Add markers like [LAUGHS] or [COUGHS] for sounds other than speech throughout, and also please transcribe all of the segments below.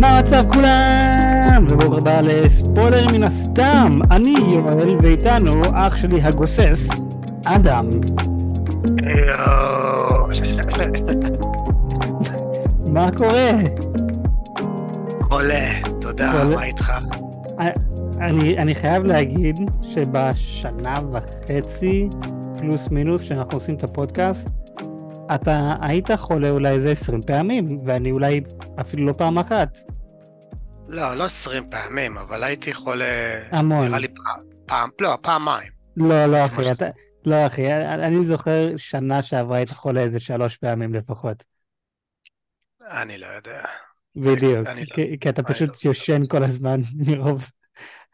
מה המצב כולם? ובואו הבא לספוילר מן הסתם. אני יואל ואיתנו אח שלי הגוסס, אדם. [LAUGHS] מה קורה? חולה, תודה. מה איתך? אני, אני חייב להגיד שבשנה וחצי פלוס מינוס שאנחנו עושים את הפודקאסט, אתה היית חולה אולי איזה 20 פעמים, ואני אולי אפילו לא פעם אחת. לא, לא 20 פעמים, אבל הייתי חולה, המון. נראה לי פעם, פעם, לא, פעמיים. לא, לא אחי, אתה, לא אחי, אני זוכר שנה שעברה היית חולה איזה שלוש פעמים לפחות. אני לא יודע. בדיוק, אני לא כי, אתה פשוט לא זוכר. יושן כל הזמן [LAUGHS] מרוב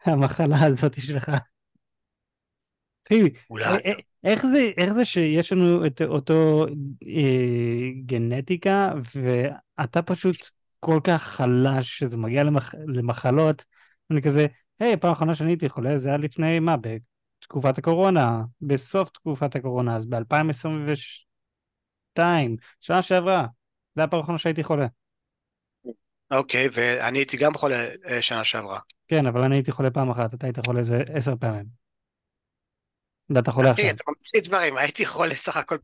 המחלה הזאת שלך. אחי, אולי. א- א- איך זה, איך זה שיש לנו את אותו אה, גנטיקה ואתה פשוט כל כך חלש שזה מגיע למח, למחלות, אני כזה, היי, פעם אחרונה שאני הייתי חולה זה היה לפני מה, בתקופת הקורונה, בסוף תקופת הקורונה, אז ב-2022, שנה שעברה, זה הפעם האחרונה שהייתי חולה. אוקיי, ואני הייתי גם חולה אה, שנה שעברה. כן, אבל אני הייתי חולה פעם אחת, אתה היית חולה איזה עשר פעמים. ואתה חולה עכשיו. אחי, אתה ממציא דברים, הייתי חולה סך הכל. אתה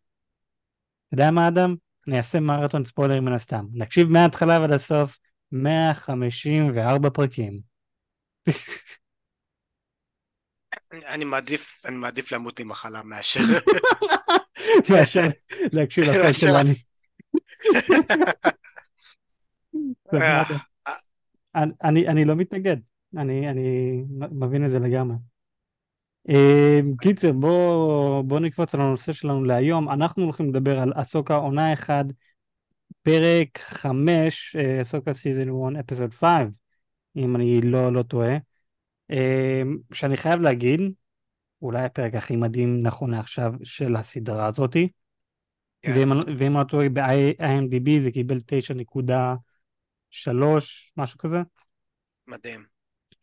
יודע מה, אדם? אני אעשה מרתון ספוילרים מן הסתם. נקשיב מההתחלה ועד הסוף, 154 פרקים. אני- מעדיף, אני מעדיף למות ממחלה מאשר... [LAUGHS] מאשר להקשיב לפרק שלנו. אה, אני, אני, לא מתנגד, אני מבין את זה לגמרי. אה, קיצר, בוא, בוא נקפוץ על הנושא שלנו להיום. אנחנו הולכים לדבר על אסוקה עונה 1, פרק 5, אה, אסוקה סיזון 1, אפיסוד 5, אם אני לא, לא טועה. אה, שאני חייב להגיד, אולי הפרק הכי מדהים נכון לעכשיו של הסדרה הזאתי. כן. ואם, אני- טועה, ב-IMDb זה קיבל 9.3, משהו כזה. מדהים.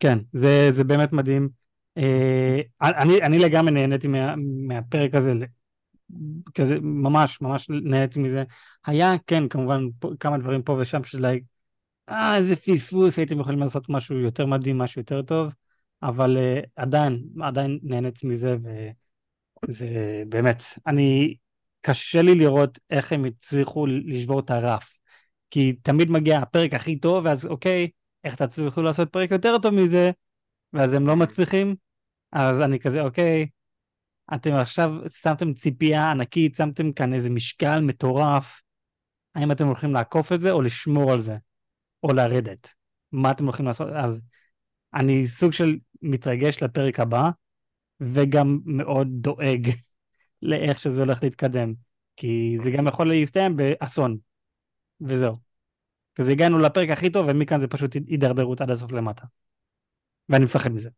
כן, זה, זה באמת מדהים. אה, אני, אני לגמרי נהניתי מה, מהפרק הזה, כזה, ממש, ממש נהניתי מזה. היה, כן, כמובן, פה, כמה דברים פה ושם של לייק, אה, איזה פספוס, הייתם יכולים לעשות משהו יותר מדהים, משהו יותר טוב, אבל אה, עדיין, עדיין נהניתי מזה, וזה באמת, אני, קשה לי לראות איך הם הצליחו לשבור את הרף. כי תמיד מגיע הפרק הכי טוב, ואז אוקיי, איך תצליחו לעשות פרק יותר טוב מזה, ואז הם לא מצליחים, אז אני כזה, אוקיי, אתם עכשיו שמתם ציפייה ענקית, שמתם כאן איזה משקל מטורף, האם אתם הולכים לעקוף את זה או לשמור על זה, או לרדת? מה אתם הולכים לעשות? אז אני סוג של מתרגש לפרק הבא, וגם מאוד דואג [LAUGHS] לאיך שזה הולך להתקדם, כי זה גם יכול להסתיים באסון, וזהו. כזה הגענו לפרק הכי טוב, ומכאן זה פשוט הידרדרות עד הסוף למטה. ואני מפחד מזה,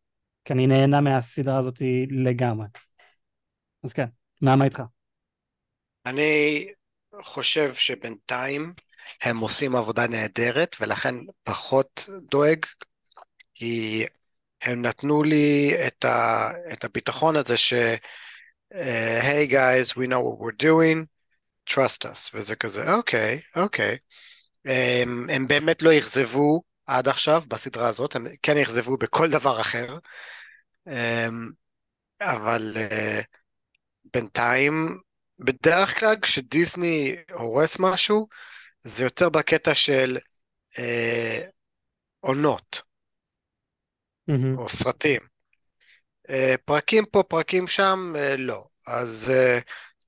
כי אני נהנה מהסדרה הזאת לגמרי. אז כן, מה איתך? אני חושב שבינתיים הם עושים עבודה נהדרת, ולכן פחות דואג, כי הם נתנו לי את, ה, את הביטחון הזה ש... אה, hey guys, we know what we're doing, trust us, וזה כזה, אוקיי, אוקיי. הם, הם באמת לא אכזבו עד עכשיו בסדרה הזאת, הם כן אכזבו בכל דבר אחר, אמ, אבל אה, בינתיים, בדרך כלל כשדיסני הורס משהו, זה יותר בקטע של אה, עונות מהמם. או סרטים. אה, פרקים פה, פרקים שם, אה, לא. אז אה,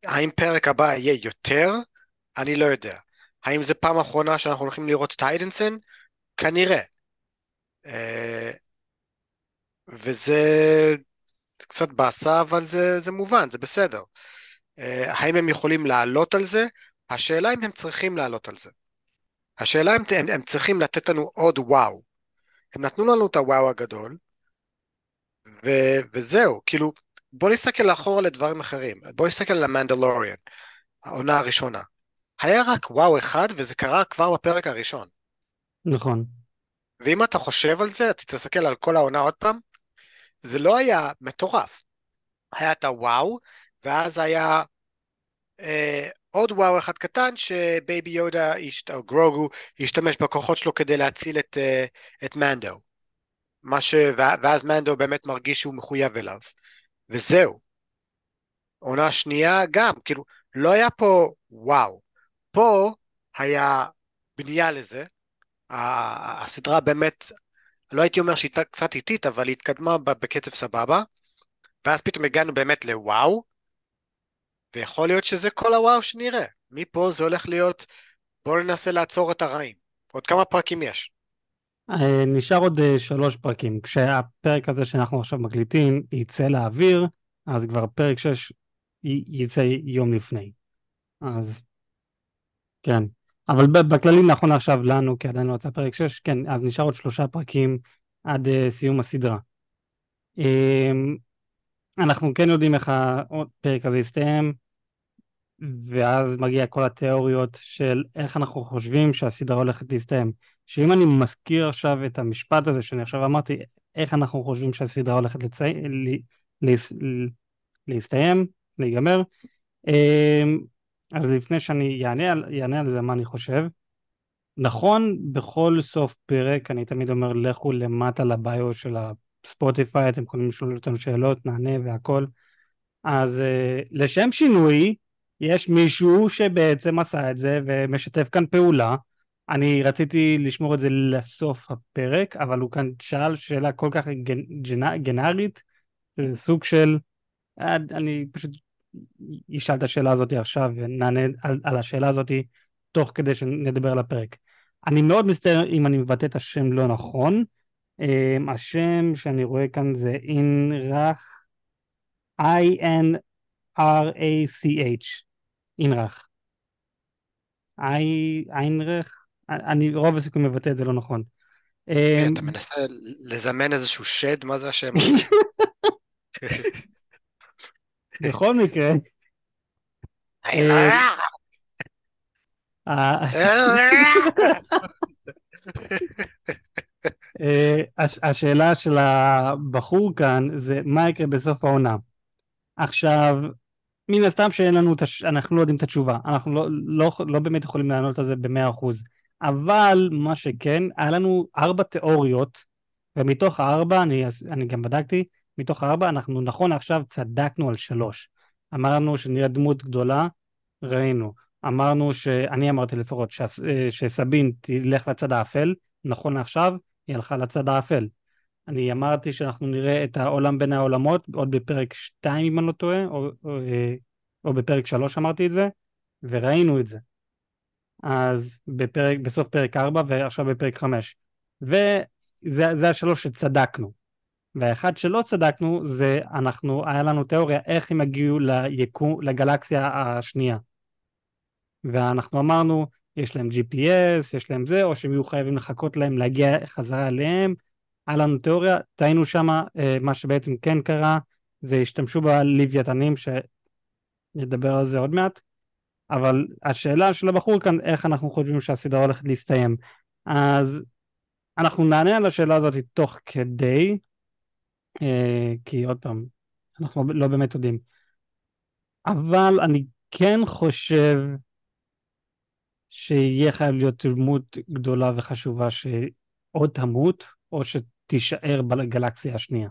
האם פרק הבא יהיה יותר? אני לא יודע. האם זו פעם אחרונה שאנחנו הולכים לראות את היידנסון? כנראה. אה, וזה קצת באסה, אבל זה, זה מובן, זה בסדר. אה, האם הם יכולים לעלות על זה? השאלה אם הם צריכים לעלות על זה. השאלה אם הם, הם צריכים לתת לנו עוד וואו. הם נתנו לנו את הוואו הגדול, ו, וזהו, כאילו, בוא נסתכל אחורה לדברים אחרים. בוא נסתכל על המנדלוריאן, העונה הראשונה. היה רק וואו אחד, וזה קרה כבר בפרק הראשון. נכון. ואם אתה חושב על זה, אתה תסתכל על כל העונה עוד פעם, זה לא היה מטורף. היה את הוואו, ואז היה אה, עוד וואו אחד קטן שבייבי יודה או גרוגו ישתמש בכוחות שלו כדי להציל את, אה, את מנדו. ש... ואז מנדו באמת מרגיש שהוא מחויב אליו. וזהו. עונה שנייה גם, כאילו, לא היה פה וואו. פה היה בנייה לזה. הסדרה באמת, לא הייתי אומר שהיא קצת איטית, אבל היא התקדמה בקצב סבבה. ואז פתאום הגענו באמת לוואו, ויכול להיות שזה כל הוואו שנראה. מפה זה הולך להיות, בואו ננסה לעצור את הרעים. עוד כמה פרקים יש? אה, נשאר עוד אה, שלוש פרקים. כשהפרק הזה שאנחנו עכשיו מקליטים יצא לאוויר, אז כבר פרק 6 יצא יום לפני. אז כן. אבל בכללי נכון עכשיו לנו, כי עדיין לא יצא פרק 6, כן, אז נשאר עוד שלושה פרקים עד uh, סיום הסדרה. Um, אנחנו כן יודעים איך הפרק הזה יסתיים, ואז מגיע כל התיאוריות של איך אנחנו חושבים שהסדרה הולכת להסתיים. שאם אני מזכיר עכשיו את המשפט הזה שאני עכשיו אמרתי, איך אנחנו חושבים שהסדרה הולכת לצי... ל... להס... להסתיים, להיגמר, אמ, אז לפני שאני אענה על, זה מה אני חושב, נכון בכל סוף פרק אני תמיד אומר לכו למטה לביו של הספוטיפיי, אתם יכולים לשאול אותנו שאלות, נענה והכל, אז uh, לשם שינוי יש מישהו שבעצם עשה את זה ומשתף כאן פעולה. אני רציתי לשמור את זה לסוף הפרק, אבל הוא כאן שאל שאלה כל כך גנ... גנ... גנרית, סוג של... אה, אני פשוט אשאל את השאלה הזאת עכשיו ונענה על, על השאלה הזאת תוך כדי שנדבר על הפרק. אני מאוד מצטער אם אני מבטא את השם לא נכון. אה, השם שאני רואה כאן זה אינרח, I-N-R-A-C-H. אינרח. איינרח? אני רוב הסיכוי מבטא את זה לא נכון. כן, אתה מנסה לזמן איזשהו שד? מה זה השם? [LAUGHS] בכל מקרה... אה, אה, השאלה של הבחור כאן זה מה יקרה בסוף העונה. עכשיו, מן הסתם שאין לנו. אנחנו לא יודעים את התשובה, אנחנו לא, לא, לא באמת יכולים לענות על זה במאה אחוז, אבל מה שכן, היה לנו ארבע תיאוריות, ומתוך הארבע, אני, אני גם בדקתי, מתוך הארבע אנחנו נכון עכשיו צדקנו על שלוש. אמרנו שנראה דמות גדולה, ראינו. אמרנו שאני אמרתי לפחות ש... שסבין תלך לצד האפל, נכון לעכשיו היא הלכה לצד האפל. אני אמרתי שאנחנו נראה את העולם בין העולמות עוד בפרק 2 אם אני לא טועה, או, או, אה, או בפרק 3 אמרתי את זה, וראינו את זה. אז בפרק, בסוף פרק 4 ועכשיו בפרק 5. וזה השלוש שצדקנו. והאחד שלא צדקנו זה אנחנו, היה לנו תיאוריה איך הם הגיעו ליקום, לגלקסיה השנייה. ואנחנו אמרנו, יש להם GPS, יש להם זה, או שהם יהיו חייבים לחכות להם להגיע חזרה אליהם, היה לנו תיאוריה, טעינו שמה, אה, מה שבעצם כן קרה, זה השתמשו בלוויתנים, שנדבר על זה עוד מעט, אבל השאלה של הבחור כאן, איך אנחנו חושבים שהסדרה הולכת להסתיים. אז אנחנו נענה על השאלה הזאת תוך כדי, כי עוד פעם, אנחנו לא באמת יודעים. אבל אני כן חושב שיהיה חייב להיות דמות גדולה וחשובה שעוד תמות, או ש... תישאר בגלקסיה השנייה?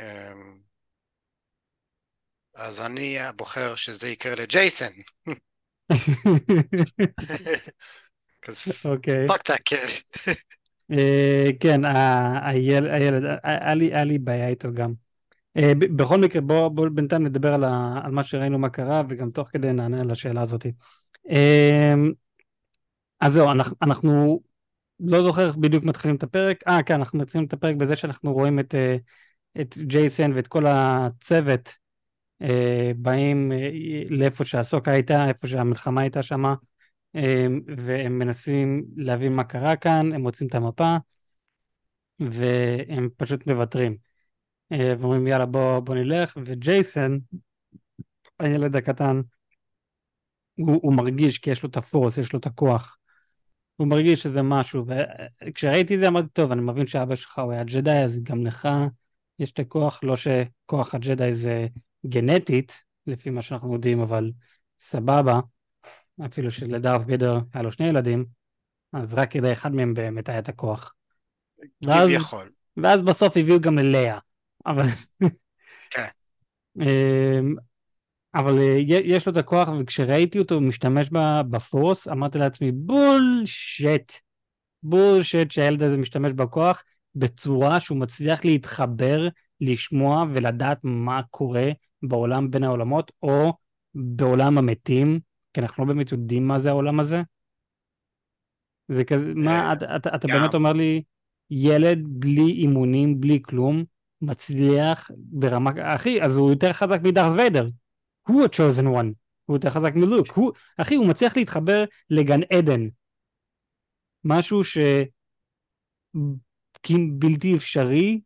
אמ, אז אני בוחר שזה יקרה לג'ייסון. [LAUGHS] [LAUGHS] אוקיי. כן. אה, [LAUGHS] כן, הילד, היה לי בעיה איתו גם. אה, בכל מקרה, בואו בינתיים נדבר על מה שראינו מה קרה, וגם תוך כדי נענה על השאלה הזאת. אז זהו, אנחנו לא זוכר איך בדיוק מתחילים את הפרק. אה, כן, אנחנו מתחילים את הפרק בזה שאנחנו רואים את, אה, ג'ייסן ואת כל הצוות אה, באים אה, לאיפה שהסוקה הייתה, איפה שהמלחמה הייתה שמה, והם מנסים להבין מה קרה כאן, הם מוצאים את המפה, והם פשוט מוותרים. ואומרים יאללה בוא, בוא נלך, וג'ייסן, הילד הקטן, הוא, הוא מרגיש כי יש לו את הפורס, יש לו את הכוח. הוא מרגיש שזה משהו, וכשראיתי זה אמרתי, טוב, אני מבין שאבא שלך הוא היה ג'די, אז גם לך יש את הכוח, לא שכוח הג'די זה גנטית, לפי מה שאנחנו יודעים, אבל סבבה, אפילו שלדארף וידר היה לו שני ילדים, אז רק כדי אחד מהם באמת היה את הכוח. ואז, כביכול. ואז בסוף הביאו גם ללאה, אבל... כן. אמ, אבל אה, יש לו את הכוח, וכשראיתי אותו משתמש בפורס, אמרתי לעצמי, בולשט, בולשט שהילד הזה משתמש בכוח בצורה שהוא מצליח להתחבר, לשמוע ולדעת מה קורה בעולם בין העולמות, או בעולם המתים, כי אנחנו לא באמת יודעים מה זה העולם הזה. זה כזה, מה, אה, אתה, אתה, אתה באמת אומר לי, ילד בלי אימונים, בלי כלום, מצליח ברמה, אחי, אז הוא יותר חזק מדארט ויידר. הוא ה-chosen one, הוא יותר חזק מלוק. הוא, אחי, הוא מצליח להתחבר לגן עדן. משהו ש... בלתי אפשרי,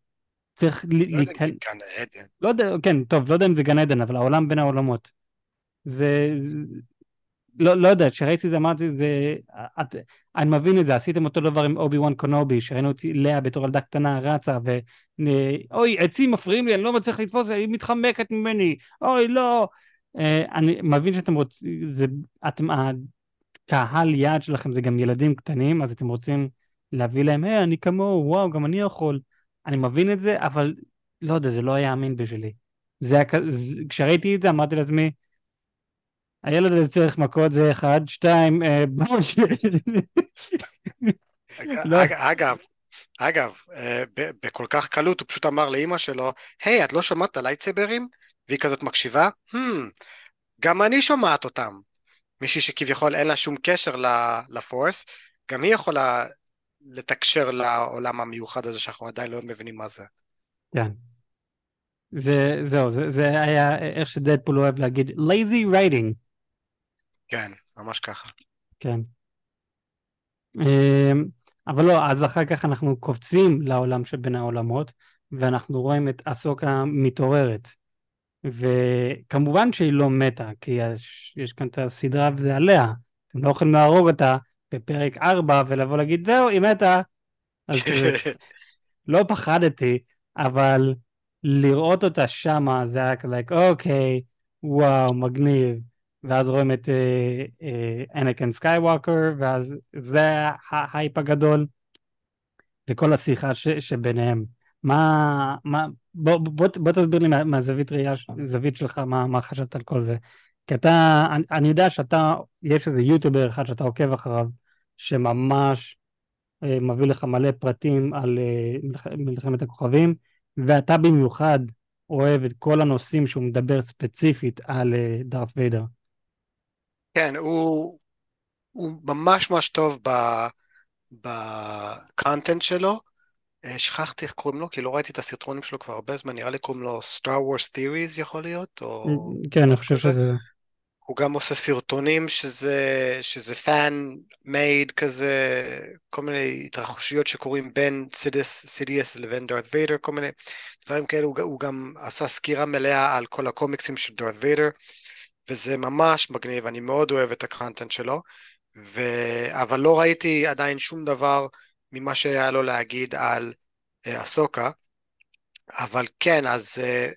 צריך... לא יודע אם זה גן עדן. לא יודע, כן, טוב, לא יודע אם זה גן עדן, אבל העולם בין העולמות. זה... לא, לא יודע, כשראיתי את זה אמרתי, זה... את, אני מבין את זה, עשיתם אותו דבר עם אובי וואן קונובי, שראינו אותי לאה בתור ילדה קטנה רצה, ו... אוי, עצים מפריעים לי, אני לא מצליח לתפוס, היא מתחמקת ממני, אוי, לא. אה, אני מבין שאתם רוצים, זה... אתם... הקהל יעד שלכם זה גם ילדים קטנים, אז אתם רוצים להביא להם, היי, אני כמוהו, וואו, גם אני יכול. אני מבין את זה, אבל לא יודע, זה לא היה אמין בשבילי. זה היה, כשראיתי את זה אמרתי לעצמי, הילד הזה צריך מכות זה אחד, שתיים, אה, לא. אגב, אגב, אה, בכל כך קלות הוא פשוט אמר לאימא שלו, היי, את לא שומעת את הלייטסברים? והיא כזאת מקשיבה, hmm, גם אני שומעת אותם. מישהי שכביכול אין לה שום קשר לפורס, גם היא יכולה לתקשר לעולם המיוחד הזה שאנחנו עדיין לא מבינים מה זה. כן. זה, זהו, זה, זה היה איך שדדפול אוהב להגיד, lazy writing. כן, ממש ככה. כן. אמ, אבל לא, אז אחר כך אנחנו קופצים לעולם שבין העולמות, ואנחנו רואים את אסוקה מתעוררת. וכמובן שהיא לא מתה, כי יש, יש כאן את הסדרה וזה עליה. אתם לא יכולים להרוג אותה בפרק 4 ולבוא להגיד, זהו, היא מתה. אז [LAUGHS] לא פחדתי, אבל לראות אותה שמה זה היה כזה, אוקיי, וואו, מגניב. ואז רואים את אנקין uh, סקייווקר, uh, ואז זה ההייפ הגדול, וכל השיחה ש, שביניהם. מה, מה, בוא, בוא, בוא תסביר לי מהזווית ראייה, זווית שלך, מה, מה חשבת על כל זה. כי אתה, אני, אני יודע שאתה, יש איזה יוטיובר אחד שאתה עוקב אחריו, שממש אה, מביא לך מלא פרטים על אה, מלח, מלחמת הכוכבים, ואתה במיוחד אוהב את כל הנושאים שהוא מדבר ספציפית על אה, דארף ויידר. כן, הוא, הוא ממש ממש טוב בקונטנט שלו. אה, שכחתי איך קוראים לו, כי לא ראיתי את הסרטונים שלו כבר הרבה זמן, נראה לי קוראים לו Star Wars Theories יכול להיות, או... כן, אני חושב שזה... הוא גם עושה סרטונים שזה, שזה fan made כזה, כל מיני התרחשויות שקורים בין סידיאס לבין דארט ויידר, כל מיני דברים כאלה, הוא, הוא גם עשה סקירה מלאה על כל הקומיקסים של דארט ויידר, וזה ממש מגניב, אני מאוד אוהב את הקונטנט שלו, ו... אבל לא ראיתי עדיין שום דבר ממה שהיה לו להגיד על אסוקה, אבל כן, אז uh,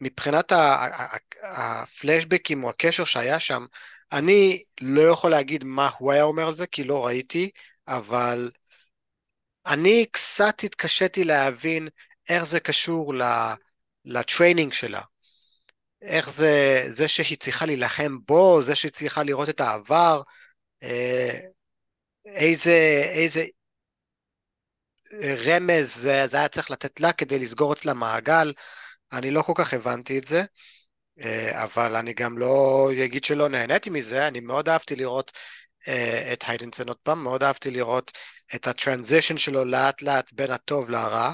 מבחינת הפלאשבקים או הקשר שהיה שם, אני לא יכול להגיד מה הוא היה אומר על זה, כי לא ראיתי, אבל אני קצת התקשיתי להבין איך זה קשור ל training שלה. איך זה, זה שהיא צריכה להילחם בו, זה שהיא צריכה לראות את העבר, אה, איזה, איזה רמז זה, זה היה צריך לתת לה כדי לסגור אצלה מעגל, אני לא כל כך הבנתי את זה, אה, אבל אני גם לא אגיד שלא נהניתי מזה, אני מאוד אהבתי לראות אה, את היידנסון עוד פעם, מאוד אהבתי לראות את הטרנזישן שלו לאט לאט בין הטוב לרע.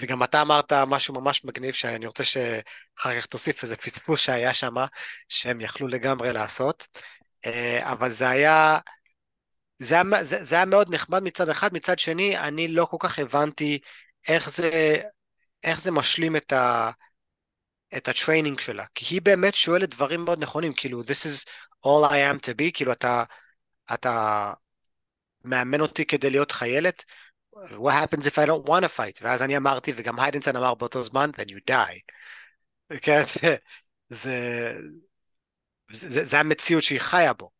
וגם אתה אמרת משהו ממש מגניב שאני רוצה שאחר כך תוסיף איזה פספוס שהיה שם, שהם יכלו לגמרי לעשות, אה, אבל זה היה, זה היה, זה, זה היה מאוד נחמד מצד אחד, מצד שני אני לא כל כך הבנתי איך זה, איך זה משלים את, ה, את ה training שלה, כי היא באמת שואלת דברים מאוד נכונים, כאילו this is all I am to be, כאילו אתה, אתה מאמן אותי כדי להיות חיילת, what happens if I don't want to fight? ואז אני אמרתי, וגם היידן אמר באותו זמן, then you die. כן, [LAUGHS] זה, זה, זה, זה המציאות שהיא חיה בו.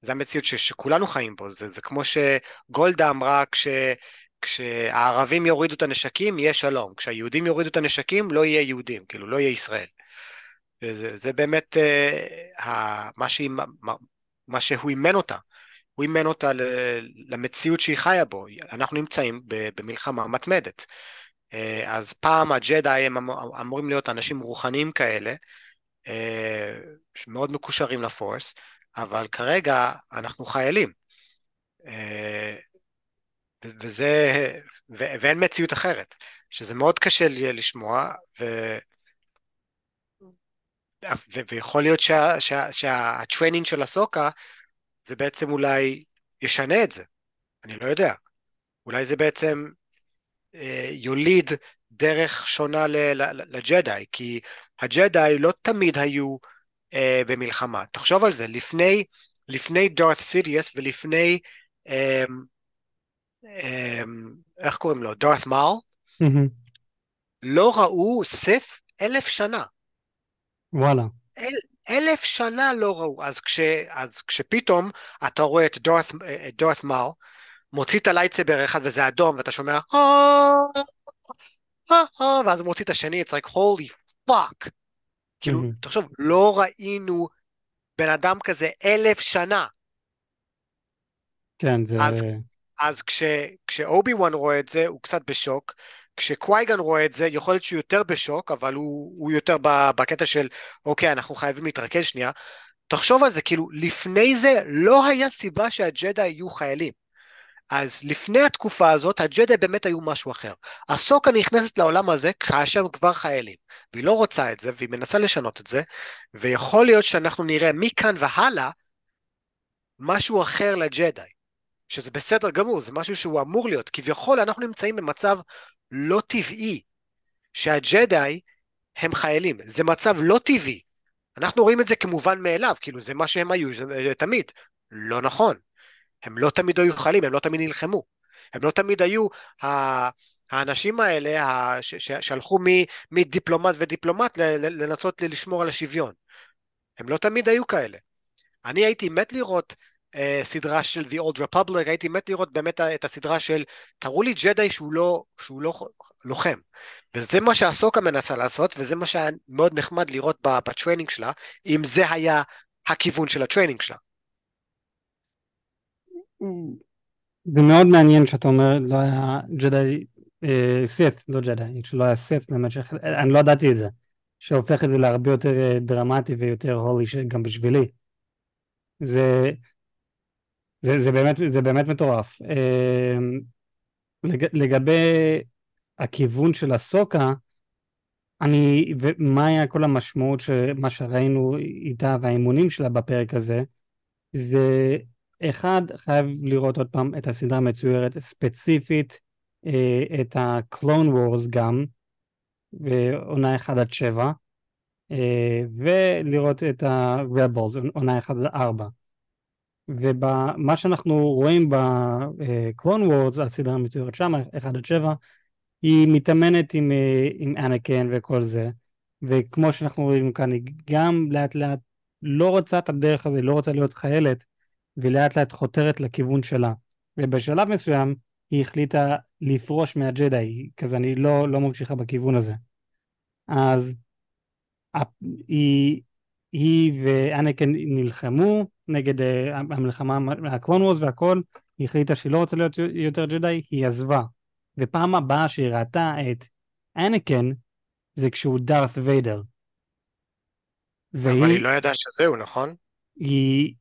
זה המציאות ש, שכולנו חיים בו. זה, זה כמו שגולדה אמרה, כש, כשהערבים יורידו את הנשקים, יהיה שלום. כשהיהודים יורידו את הנשקים, לא יהיה יהודים, כאילו, לא יהיה ישראל. וזה, זה באמת uh, מה, שהיא, מה, מה שהוא אימן אותה. הוא אימן אותה למציאות שהיא חיה בו. אנחנו נמצאים במלחמה מתמדת. אה, אז פעם הג'די הם אמ-, אמורים להיות אנשים רוחניים כאלה, אה, שמאוד מקושרים ל force, אבל כרגע אנחנו חיילים. אה, וזה, ואין מציאות אחרת, שזה מאוד קשה לי לשמוע, ו, ו, ויכול להיות שה, שה, שה training של אהסוקה זה בעצם אולי ישנה את זה, אני לא יודע. אולי זה בעצם אה, יוליד דרך שונה לג'די, כי הג'די לא תמיד היו אה, במלחמה. תחשוב על זה, לפני, לפני דארת סידיוס ולפני, אה, אה, איך קוראים לו? דארת מאל, mm-hmm. לא ראו סף אלף שנה. וואלה. אל, אלף שנה לא ראו, אז, כש, אז כשפתאום אתה רואה את דארת מאל, מוציא את הלייטסבר אחד וזה אדום ואתה שומע ואז הוא מוציא את השני, it's like holy fuck. כאילו, תחשוב, לא ראינו בן אדם כזה אלף שנה. כן, זה... אז, אז כש, כשאובי וואן רואה את זה, הוא קצת בשוק. כשקווייגן רואה את זה, יכול להיות שהוא יותר בשוק, אבל הוא, הוא יותר בקטע של, אוקיי, אנחנו חייבים להתרכז שנייה. תחשוב על זה, כאילו, לפני זה לא היה סיבה שהג'דה יהיו חיילים. אז לפני התקופה הזאת, הג'די באמת היו משהו אחר. הסוקה נכנסת לעולם הזה כאשר הם כבר חיילים, והיא לא רוצה את זה, והיא מנסה לשנות את זה, ויכול להיות שאנחנו נראה מכאן והלאה משהו אחר לג'די, שזה בסדר גמור, זה משהו שהוא אמור להיות. כביכול אנחנו נמצאים במצב לא טבעי, שהג'די הם חיילים, זה מצב לא טבעי. אנחנו רואים את זה כמובן מאליו, כאילו זה מה שהם היו זה תמיד. לא נכון. הם לא תמיד היו חיילים, הם לא תמיד נלחמו. הם לא תמיד היו האנשים האלה שהלכו מדיפלומט ודיפלומט לנסות לשמור על השוויון. הם לא תמיד היו כאלה. אני הייתי מת לראות סדרה של The Old Republic, הייתי מת לראות באמת את הסדרה של תראו לי ג'די שהוא לא, שהוא לא לוחם. וזה מה שאהסוקה מנסה לעשות, וזה מה שהיה מאוד נחמד לראות ב training שלה, אם זה היה הכיוון של ה training שלה. זה מאוד מעניין שאתה אומר לא היה ג'די, אה, סית, לא ג'די, שלא היה סית במשך, אני לא ידעתי את זה, שהופך את זה להרבה יותר אה, דרמטי ויותר holy גם בשבילי. זה, זה, זה, באמת, זה באמת מטורף. אה, לג, לגבי הכיוון של הסוקה, אני, ומה היה כל המשמעות של מה שראינו איתה והאימונים שלה בפרק הזה, זה אחד, חייב לראות עוד פעם את הסדרה המצוירת, ספציפית אה, את ה-Clone Wars גם, עונה 1 עד 7, אה, ולראות את ה-Rebels, עונה 1 עד 4. ומה שאנחנו רואים ב-Clone Wars, הסדרה המצוירת שם, 1 עד 7, היא מתאמנת עם, אה, עם אנקן וכל זה, וכמו שאנחנו רואים כאן, היא גם לאט לאט לא רוצה את הדרך הזאת, לא רוצה להיות חיילת, ולאט לאט חותרת לכיוון שלה. ובשלב מסוים היא החליטה לפרוש מהג'די, כזה אני לא, לא ממשיכה בכיוון הזה. אז היא, היא ואנקן נלחמו נגד uh, המלחמה, הקלון וורס והכל, היא החליטה שהיא לא רוצה להיות יותר ג'די, היא עזבה. ופעם הבאה שהיא ראתה את אנקן, זה כשהוא דארת ויידר. והיא, אבל היא לא ידעה שזהו, נכון? היא,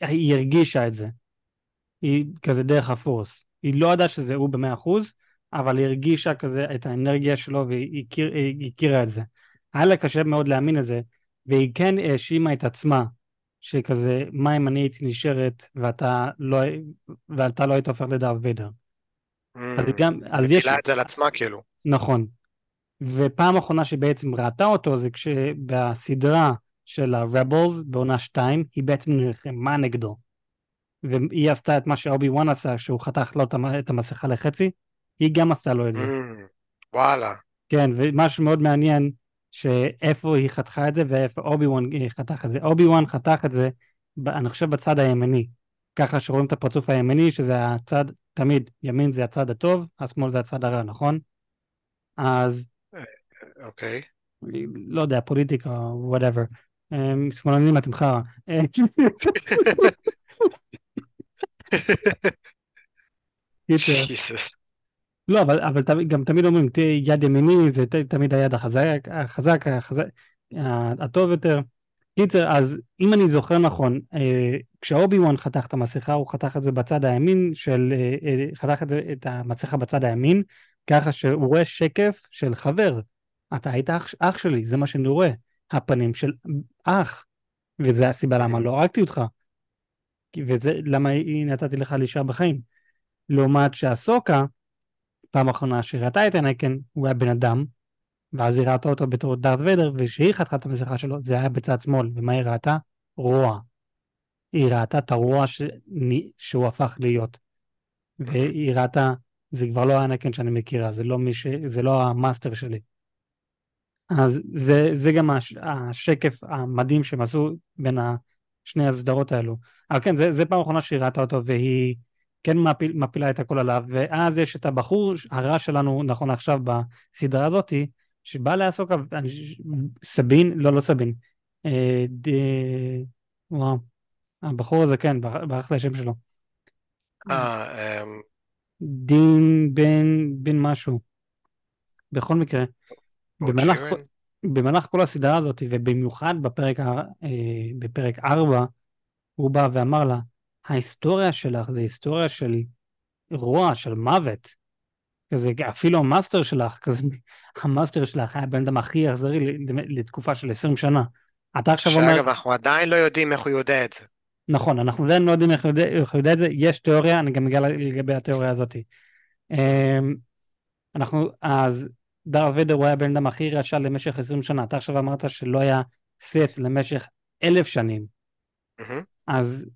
היא הרגישה את זה. היא כזה דרך הפורס. היא לא ידעה שזה הוא במאה אחוז, אבל היא הרגישה כזה את האנרגיה שלו והיא הכיר, הכירה את זה. היה לה קשה מאוד להאמין את זה, והיא כן האשימה את עצמה, שכזה, מה אם אני הייתי נשארת ואתה לא, ואתה לא היית הופך לדארט ויידר. Mm, אז גם, אז יש... היא את זה על עצמה כאילו. נכון. ופעם אחרונה שבעצם ראתה אותו זה כשבסדרה של ה-Rebels בעונה 2, היא בעצם נלחמה נגדו. והיא עשתה את מה שאובי וואן עשה, שהוא חתך לו את המסכה לחצי, היא גם עשתה לו את זה. Mm, וואלה. כן, ומשהו מאוד מעניין, שאיפה היא חתכה את זה ואיפה אובי וואן חתך את זה. אובי וואן חתך את זה, אני חושב בצד הימני. ככה שרואים את הפרצוף הימני, שזה הצד, תמיד, ימין זה הצד הטוב, השמאל זה הצד הרע, נכון? אז... אוקיי. לא יודע, פוליטיקה, whatever. שמאלנים אתם חרא. [LAUGHS] לא, אבל, אבל גם תמיד אומרים, תהיה יד ימיני, זה תמיד היד החזק, החזק, החזק, הטוב יותר. קיצר, אז אם אני זוכר נכון, אה, כשאובי וואן חתך את המסכה, הוא חתך את זה בצד הימין של, אה, אה, חתך את, זה, את המסכה בצד הימין, ככה שהוא רואה שקף של חבר. אתה היית אח, אח שלי, זה מה שאני רואה. הפנים של אח. וזה הסיבה למה לא הרגתי אותך. וזה למה נתתי לך להישאר בחיים. לעומת שהסוקה, פעם אחרונה שראתה את הנקן, הוא היה בן אדם, ואז היא ראתה אותו בתור דארט ויידר, וכשהיא חתכה את המסכה שלו, זה היה בצד שמאל, ומה היא ראתה? רוע. היא ראתה את הרוע ש... שהוא הפך להיות. והיא ראתה, זה כבר לא האנקן שאני מכירה, זה לא, ש... זה לא המאסטר שלי. אז זה, זה גם הש... השקף המדהים שהם עשו בין שני הסדרות האלו. אבל כן, זה, זה פעם אחרונה שהיא ראתה אותו, והיא כן מפיל, מפילה את הכל עליו, ואז יש את הבחור הרע שלנו, נכון עכשיו בסדרה הזאתי, שבא לעסוק, סבין, לא, לא סבין, אה, ד... וואו, הבחור הזה, כן, ברח לי השם שלו. אה, אמ, דין בן, בן משהו. בכל מקרה, במהלך, במהלך כל הסדרה הזאת, ובמיוחד בפרק, אה, בפרק 4, הוא בא ואמר לה, ההיסטוריה שלך זה היסטוריה של רוע, של מוות. כזה, אפילו המאסטר שלך, כזה, המאסטר שלך היה בן אדם הכי אכזרי לתקופה של 20 שנה. אתה עכשיו אומר... שאגב, אנחנו עדיין לא יודעים איך הוא יודע את זה. נכון, אנחנו עדיין לא יודעים איך הוא יודע, איך הוא יודע את זה, יש תיאוריה, אני גם אגע לגבי התיאוריה הזאת. אמ, אנחנו, אז דר ודר הוא היה בן אדם הכי רשע למשך 20 שנה, אתה עכשיו אמרת שלא היה סט למשך אלף שנים. Mm-hmm. אז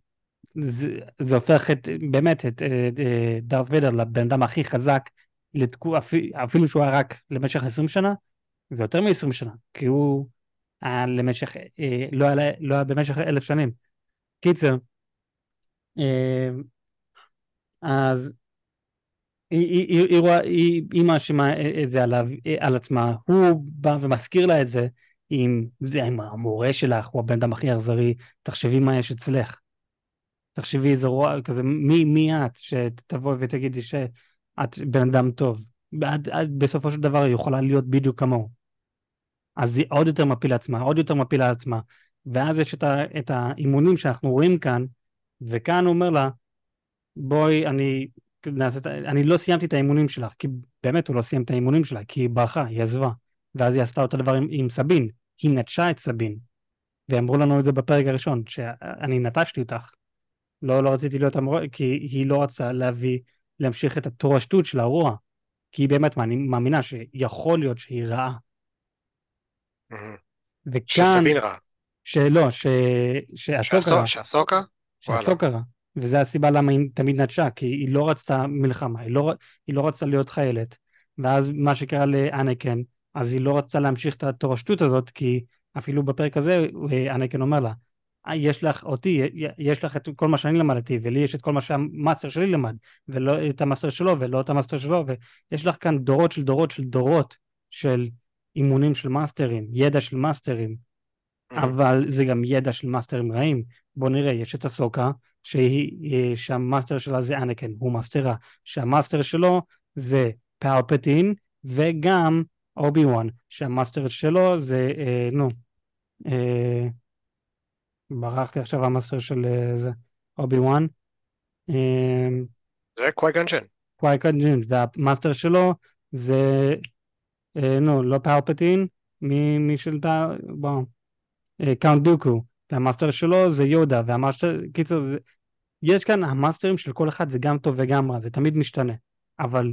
זה, זה הופך את, באמת את, את דארט ויידר לבן אדם הכי חזק, לתקו, אפילו, שהוא היה רק למשך 20 שנה, זה יותר מ-20 שנה, כי הוא היה למשך, אה, לא, היה, לא היה במשך אלף שנים. קיצר, אה, אז היא, היא, היא, היא, היא מאשימה את זה עליו, על עצמה, הוא בא ומזכיר לה את זה עם, זה עם המורה שלך, הוא הבן אדם הכי אכזרי, תחשבי מה יש אצלך. תחשבי איזה רוע, כזה, מי, מי את שתבואי ותגידי שאת בן אדם טוב. עד, עד, בסופו של דבר היא יכולה להיות בדיוק כמוהו. אז היא עוד יותר מפילה עצמה, עוד יותר מפילה עצמה. ואז יש את, ה, את האימונים שאנחנו רואים כאן, וכאן הוא אומר לה, בואי, אני, אני לא סיימתי את האימונים שלך, כי באמת הוא לא סיים את האימונים שלה, כי היא ברחה, היא עזבה. ואז היא עשתה אותו דבר עם, עם סבין, היא נטשה את סבין. ואמרו לנו את זה בפרק הראשון, שאני נטשתי אותך. לא, לא רציתי להיות המורה, כי היא לא רצתה להביא, להמשיך את התורשתות של הרוע. כי היא באמת מאמינה שיכול להיות שהיא רעה. וכאן... שסבין רעה. שלא, ש... שהסוקה רעה. שהסוקה? שהסוקה רעה. וזו הסיבה למה היא תמיד נטשה, כי היא לא רצתה מלחמה, היא לא, היא לא רצתה להיות חיילת. ואז מה שקרה לאנקן, אז היא לא רצתה להמשיך את התורשתות הזאת, כי אפילו בפרק הזה אנקן אומר לה, יש לך אותי, יש לך את כל מה שאני למדתי, ולי יש את כל מה שהמאסטר שלי למד, ולא את המאסטר שלו, ולא את המאסטר שלו, ויש לך כאן דורות של דורות של דורות של אימונים של מאסטרים, ידע של מאסטרים, mm. אבל זה גם ידע של מאסטרים רעים. בוא נראה, יש את אהסוקה, שהיא, שהמאסטר שלה זה אנקין, הוא המאסטר שלה, שהמאסטר שלו זה פלפטין, וגם אובי וואן, שהמאסטר שלו זה, אה, נו, אה, ברח לי עכשיו המאסטר של אה, זה, אובי וואן. אה, זה קווייקן ג'ן. קווייקן ג'ן, והמאסטר שלו זה, אה, נו, לא פלפטין, מי, של, בוא, Count דוקו, והמאסטר שלו זה יודה, והמאסטר, קיצור, יש כאן המאסטרים של כל אחד זה גם טוב וגם רע, זה תמיד משתנה, אבל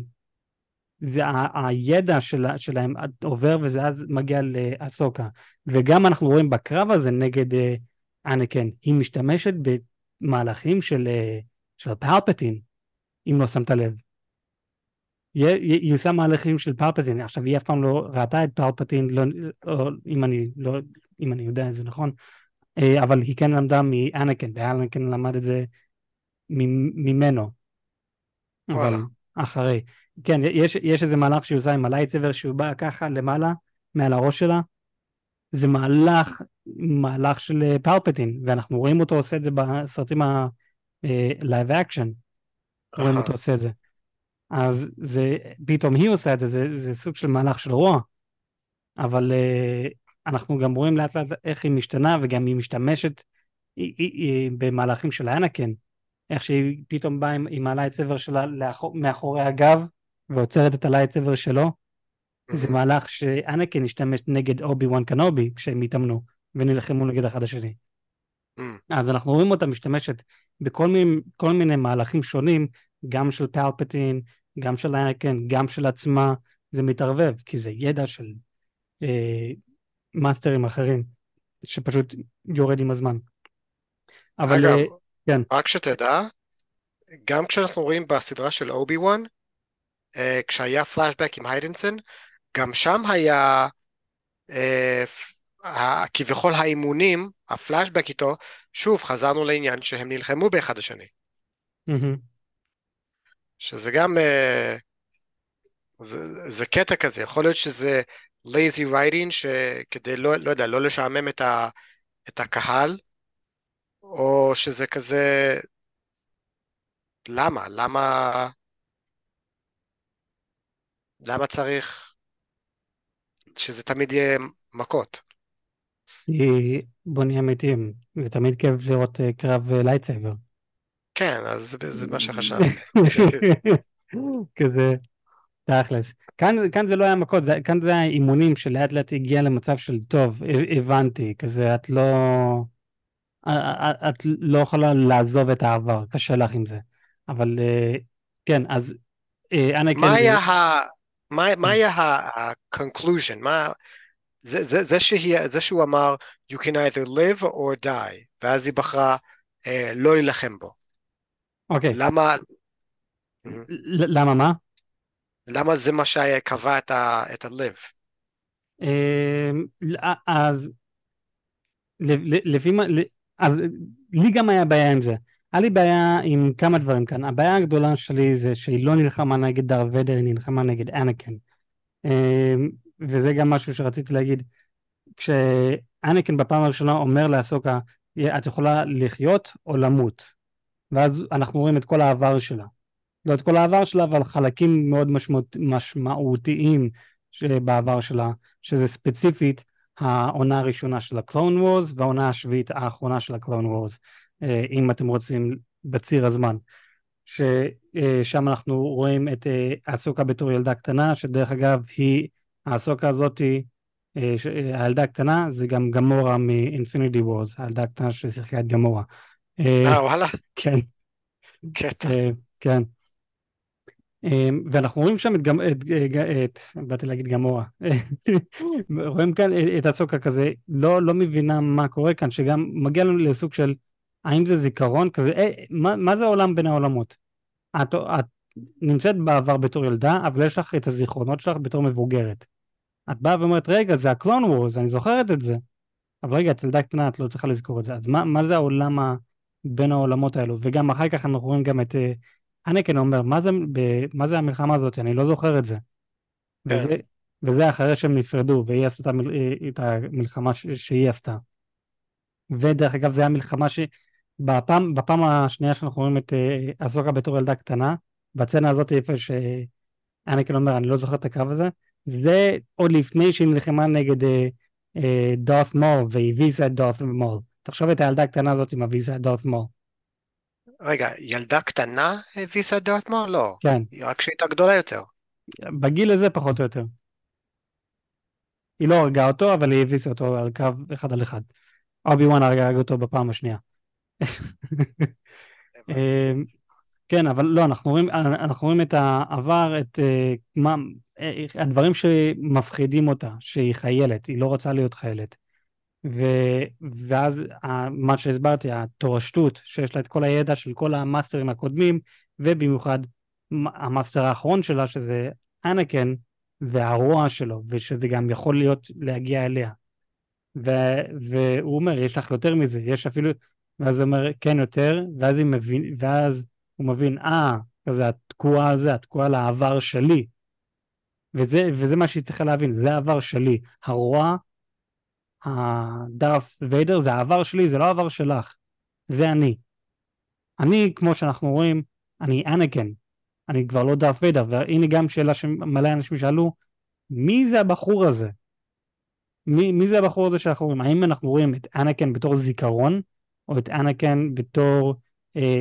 זה ה- הידע של, שלהם עובר וזה אז מגיע לאסוקה. וגם אנחנו רואים בקרב הזה נגד אה, אנקן, היא משתמשת במהלכים של, אה, של פלפטין, אם לא שמת לב. היא עושה מהלכים של פלפטין, עכשיו היא אף פעם לא ראתה את פלפטין, לא, או, אם, אני, לא, אם אני יודע את זה נכון, אה, אבל היא כן למדה מאנקן, ואנקן למד את זה ממנו. אבל אחרי. כן, יש, יש איזה מהלך שהיא עושה עם הלייטסבר שהוא בא ככה למעלה, מעל הראש שלה. זה מהלך, מהלך של פלפטין, אה, ואנחנו רואים אותו עושה את זה בסרטים ה-live אה, action. רואים אותו עושה את זה. אז זה, פתאום היא עושה את זה, זה, זה סוג של מהלך של רוע. אבל uh, אנחנו גם רואים לאט לאט איך היא משתנה, וגם היא משתמשת היא, היא, היא, במהלכים של האנקין. איך שהיא פתאום באה עם, עם ה lightsaber שלה לאחור, מאחורי הגב, ועוצרת את ה lightsaber שלו. Mm-hmm. זה מהלך שאנקין השתמש נגד אובי וואן קנובי כשהם התאמנו, ונלחמו נגד אחד השני. Mm. אז אנחנו רואים אותה משתמשת בכל מיני, מיני מהלכים שונים, גם של פלפטין, גם של אנקין, גם של עצמה, זה מתערבב, כי זה ידע של אה, מאסטרים אחרים, שפשוט יורד עם הזמן. אבל... אגב, אה, כן. רק שתדע, גם כשאנחנו רואים בסדרה של אובי וואן, אה, כשהיה פלאשבק עם היידנסון, גם שם היה אה, כביכול האימונים, הפלאשבק איתו, שוב חזרנו לעניין שהם נלחמו באחד השני. Mm-hmm. שזה גם, אה, זה, זה קטע כזה, יכול להיות שזה lazy writing שכדי לא, לא יודע, לא לשעמם את, ה, את הקהל, או שזה כזה, למה? למה, למה צריך שזה תמיד יהיה מכות? בוא נהיה אמיתיים, זה תמיד כיף לראות אה, קרב lightsaber. כן, אז זה מה שחשבתי. [LAUGHS] כזה, תכלס. כאן, כאן זה לא היה מכות, זה, כאן זה היה אימונים שלאט לאט הגיע למצב של טוב, הבנתי, כזה את לא... את לא יכולה לעזוב את העבר, קשה לך עם זה. אבל אה, כן, אז כן... מה היה ה... מה, מה היה ה-conclusion? זה, זה, זה, שהיא, זה שהוא אמר, you can either live or die, ואז היא בחרה אה, לא להילחם בו. אוקיי. למה... למה מה? למה זה מה שקבע את ה-live? אמ, אז לפי מה... אז לי גם היה בעיה עם זה. היה לי בעיה עם כמה דברים כאן. הבעיה הגדולה שלי זה שהיא לא נלחמה נגד דר ודר, היא נלחמה נגד אנקן. וזה גם משהו שרציתי להגיד. כשאנקן בפעם הראשונה אומר לאסוקה, את יכולה לחיות או למות. ואז אנחנו רואים את כל העבר שלה. לא את כל העבר שלה, אבל חלקים מאוד משמעות, משמעותיים בעבר שלה, שזה ספציפית העונה הראשונה של הקלון וורס והעונה השביעית האחרונה של הקלון וורס, אה, אם אתם רוצים בציר הזמן. ששם אנחנו רואים את אה, אסוקה בתור ילדה קטנה, שדרך אגב היא, האסוקה הזאתי, אה, הילדה הקטנה זה גם גמורה מ-Infinity Wars, הילדה הקטנה ששיחקה את גמורה. אה, וואלה. כן. קטע. כן. ואנחנו רואים שם את, את, את באתי להגיד גמורה, [LAUGHS] רואים כאן את הסוקה כזה, לא, לא מבינה מה קורה כאן, שגם מגיע לנו לסוג של, האם זה זיכרון כזה, אה, מה, מה זה העולם בין העולמות? את, את נמצאת בעבר בתור ילדה, אבל יש לך את הזיכרונות שלך בתור מבוגרת. את באה ואומרת, רגע, זה הקלון וורז, אני זוכרת את זה. אבל רגע, את ילדה קטנה, את לא צריכה לזכור את זה. אז מה, מה זה העולם ה... בין העולמות האלו? וגם אחר כך אנחנו רואים גם את... אה, הנקן אומר, מה זה, ב, מה זה המלחמה הזאת? אני לא זוכר את זה. כן. וזה, וזה אחרי שהם נפרדו, והיא עשתה את המלחמה ש, שהיא עשתה. ודרך אגב, זו המלחמה שבפעם בפעם השנייה שאנחנו רואים את אסוקה בתור ילדה קטנה, בצנה הזאת איפה שאנקן אומר, אני לא זוכר את הקרב הזה, זה עוד לפני שהיא נלחמה נגד דארת uh, מול, והיא הביסה את דארת מול. תחשוב את הילדה הקטנה הזאת עם הביסה את דארת מול. רגע, ילדה קטנה הביסה את דארטמור? לא. כן. רק שהייתה גדולה יותר. בגיל הזה פחות או יותר. היא לא הרגה אותו, אבל היא הביסה אותו על קו אחד על אחד. אובי וואן הרג אותו בפעם השנייה. [LAUGHS] כן, אבל לא, אנחנו רואים, אנחנו רואים את העבר, את uh, מה, אה, הדברים שמפחידים אותה, שהיא חיילת, היא לא רוצה להיות חיילת. ו, ואז מה שהסברתי, התורשות, שיש לה את כל הידע של כל המאסטרים הקודמים, ובמיוחד המאסטר האחרון שלה, שזה אנקין, והרוע שלו, ושזה גם יכול להיות להגיע אליה. ו- והוא אומר, יש לך יותר מזה, יש אפילו, ואז הוא אומר, כן יותר, ואז, מבין, ואז הוא מבין, אה, כזה התקועה הזה, התקועה לעבר שלי. וזה, וזה מה שהיא צריכה להבין, זה העבר שלי. הרוע, הדארת ויידר, זה העבר שלי, זה לא העבר שלך. זה אני. אני, כמו שאנחנו רואים, אני אנקן. אני כבר לא דארת ויידר, והנה גם שאלה שמלא אנשים שאלו, מי זה הבחור הזה? מי, מי זה הבחור הזה שאנחנו רואים? האם אנחנו רואים את אנקן בתור זיכרון, או את אנקן בתור,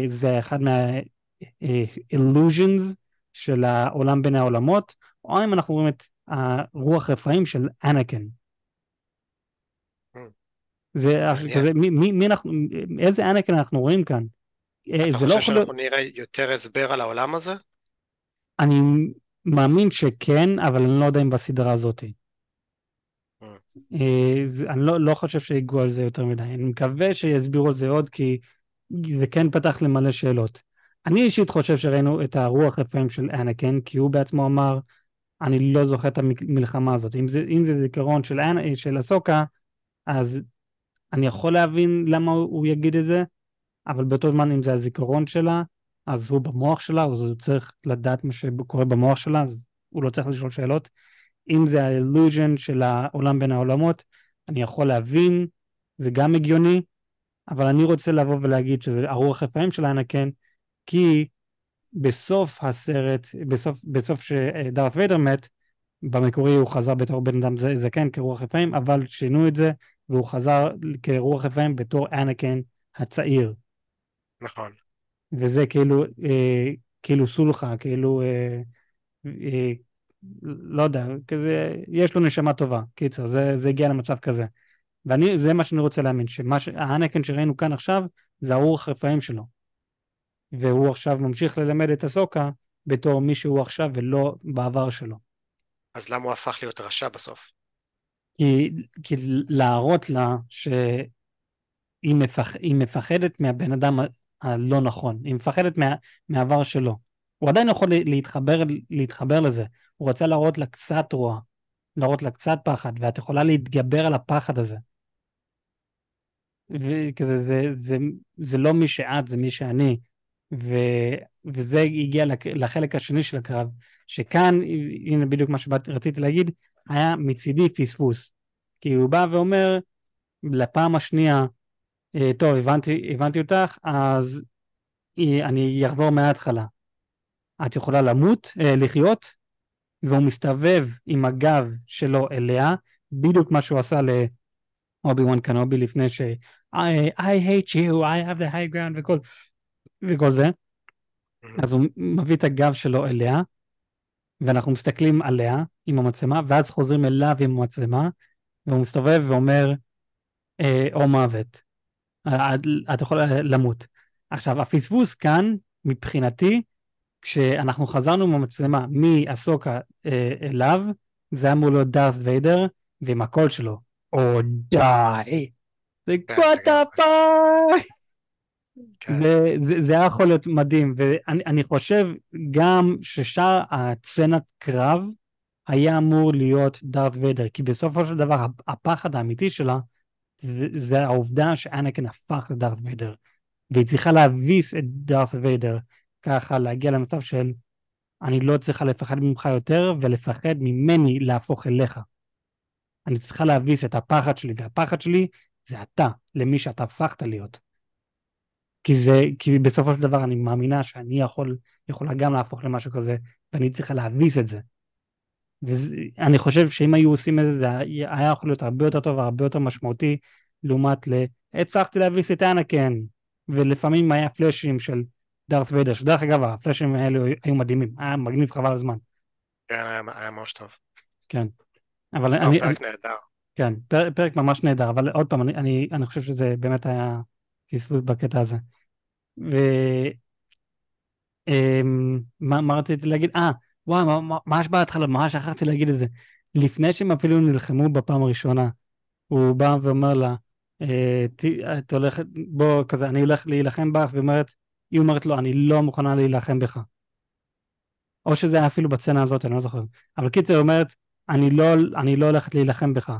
זה אחד מה-illusions אה, של העולם בין העולמות, או האם אנחנו רואים את הרוח רפאים של אנקן? Hmm. זה כזה, מי, מי, מי אנחנו, איזה אנקן אנחנו רואים כאן? אה, אתה חושב לא שאנחנו יכול... נראה יותר הסבר על העולם הזה? אני מאמין שכן, אבל אני לא יודע אם בסדרה הזאת. Mm. אני לא, לא חושב שיגעו על זה יותר מדי. אני מקווה שיסבירו על זה עוד, כי זה כן פתח למלא שאלות. אני אישית חושב שראינו את הרוח רפאים של אנקן, כי הוא בעצמו אמר, אני לא זוכר את המלחמה הזאת. אם זה, אם זה זיכרון של. של אסוקה, אז אני יכול להבין למה הוא יגיד את זה, אבל באותו זמן אם זה הזיכרון שלה, אז הוא במוח שלה, אז הוא צריך לדעת מה שקורה במוח שלה, אז הוא לא צריך לשאול שאלות. אם זה האילוז'ן של העולם בין העולמות, אני יכול להבין, זה גם הגיוני, אבל אני רוצה לבוא ולהגיד שזה הרוח רפאים של אנקן, כי בסוף הסרט, בסוף, בסוף שדארת ויידר מת, במקורי הוא חזר בתור בן אדם זקן כרוח רפאים, אבל שינו את זה, והוא חזר כרוח רפאים בתור אנקן הצעיר. נכון. וזה כאילו, אה, כאילו סולחה, כאילו, אה, אה, לא יודע, כזה, יש לו נשמה טובה. קיצר, זה, זה הגיע למצב כזה. וזה מה שאני רוצה להאמין, שהאנקן שראינו כאן עכשיו, זה הרוח רפאים שלו. והוא עכשיו ממשיך ללמד את הסוקה בתור מי שהוא עכשיו ולא בעבר שלו. אז למה הוא הפך להיות רשע בסוף? כי, כי להראות לה שהיא מפח, מפחדת מהבן אדם הלא נכון, היא מפחדת מה, מהעבר שלו. הוא עדיין יכול להתחבר, להתחבר לזה, הוא רוצה להראות לה קצת רוע, להראות לה קצת פחד, ואת יכולה להתגבר על הפחד הזה. וכזה, זה, זה, זה, זה לא מי שאת, זה מי שאני. ו, וזה הגיע לחלק השני של הקרב, שכאן, הנה בדיוק מה שרציתי להגיד, היה מצידי פספוס. כי הוא בא ואומר, לפעם השנייה, אה, טוב, הבנתי, הבנתי אותך, אז אני אחזור מההתחלה. את יכולה למות, אה, לחיות, והוא מסתובב עם הגב שלו אליה, בדיוק מה שהוא עשה לאובי וואן קנובי לפני ש... I, I hate you, I have the high ground וכל, וכל זה. אז הוא מביא את הגב שלו אליה, ואנחנו מסתכלים עליה עם המצלמה, ואז חוזרים אליו עם המצלמה, והוא מסתובב ואומר, אה, או מוות. את, יכולה למות. עכשיו, הפספוס כאן, מבחינתי, כשאנחנו חזרנו עם המצלמה מאסוקה אה, אליו, זה אמור להיות דארת ויידר, ועם הקול שלו, או די, זה קוואטה פאי! זה היה יכול להיות מדהים, ואני חושב גם ששאר הצנת קרב היה אמור להיות דארת ויידר, כי בסופו של דבר הפחד האמיתי שלה זה, זה העובדה שאנקן הפך לדארת ויידר, והיא צריכה להביס את דארת ויידר, ככה להגיע למצב של אני לא צריכה לפחד ממך יותר ולפחד ממני להפוך אליך. אני צריכה להביס את הפחד שלי, והפחד שלי זה אתה, למי שאתה הפכת להיות. כי זה, כי בסופו של דבר אני מאמינה שאני יכול, יכולה גם להפוך למשהו כזה, ואני צריכה להביס את זה. ואני חושב שאם היו עושים את זה, זה היה יכול להיות הרבה יותר טוב והרבה יותר משמעותי, לעומת ל... הצלחתי להביס את אנקן, ולפעמים היה פלאשים של דארת ויידר, שדרך אגב הפלאשים האלה היו מדהימים, היה מגניב חבל הזמן. כן, היה, היה ממש טוב. כן. אבל טוב, אני... פרק אני, נהדר. כן, פרק, פרק ממש נהדר, אבל עוד פעם, אני, אני, אני חושב שזה באמת היה פספוס בקטע הזה. ו... אמ, מה, מה רציתי להגיד? אה, וואי, ממש בהתחלה, ממש שכחתי להגיד את זה. לפני שהם אפילו נלחמו בפעם הראשונה, הוא בא ואומר לה, אה, את הולכת, בוא, כזה, אני הולך להילחם בך, והיא אומרת, היא אומרת לו, אני לא מוכנה להילחם בך. או שזה היה אפילו בצנה הזאת, אני לא זוכר. אבל קיצר, היא אומרת, אני לא, אני לא הולכת להילחם בך.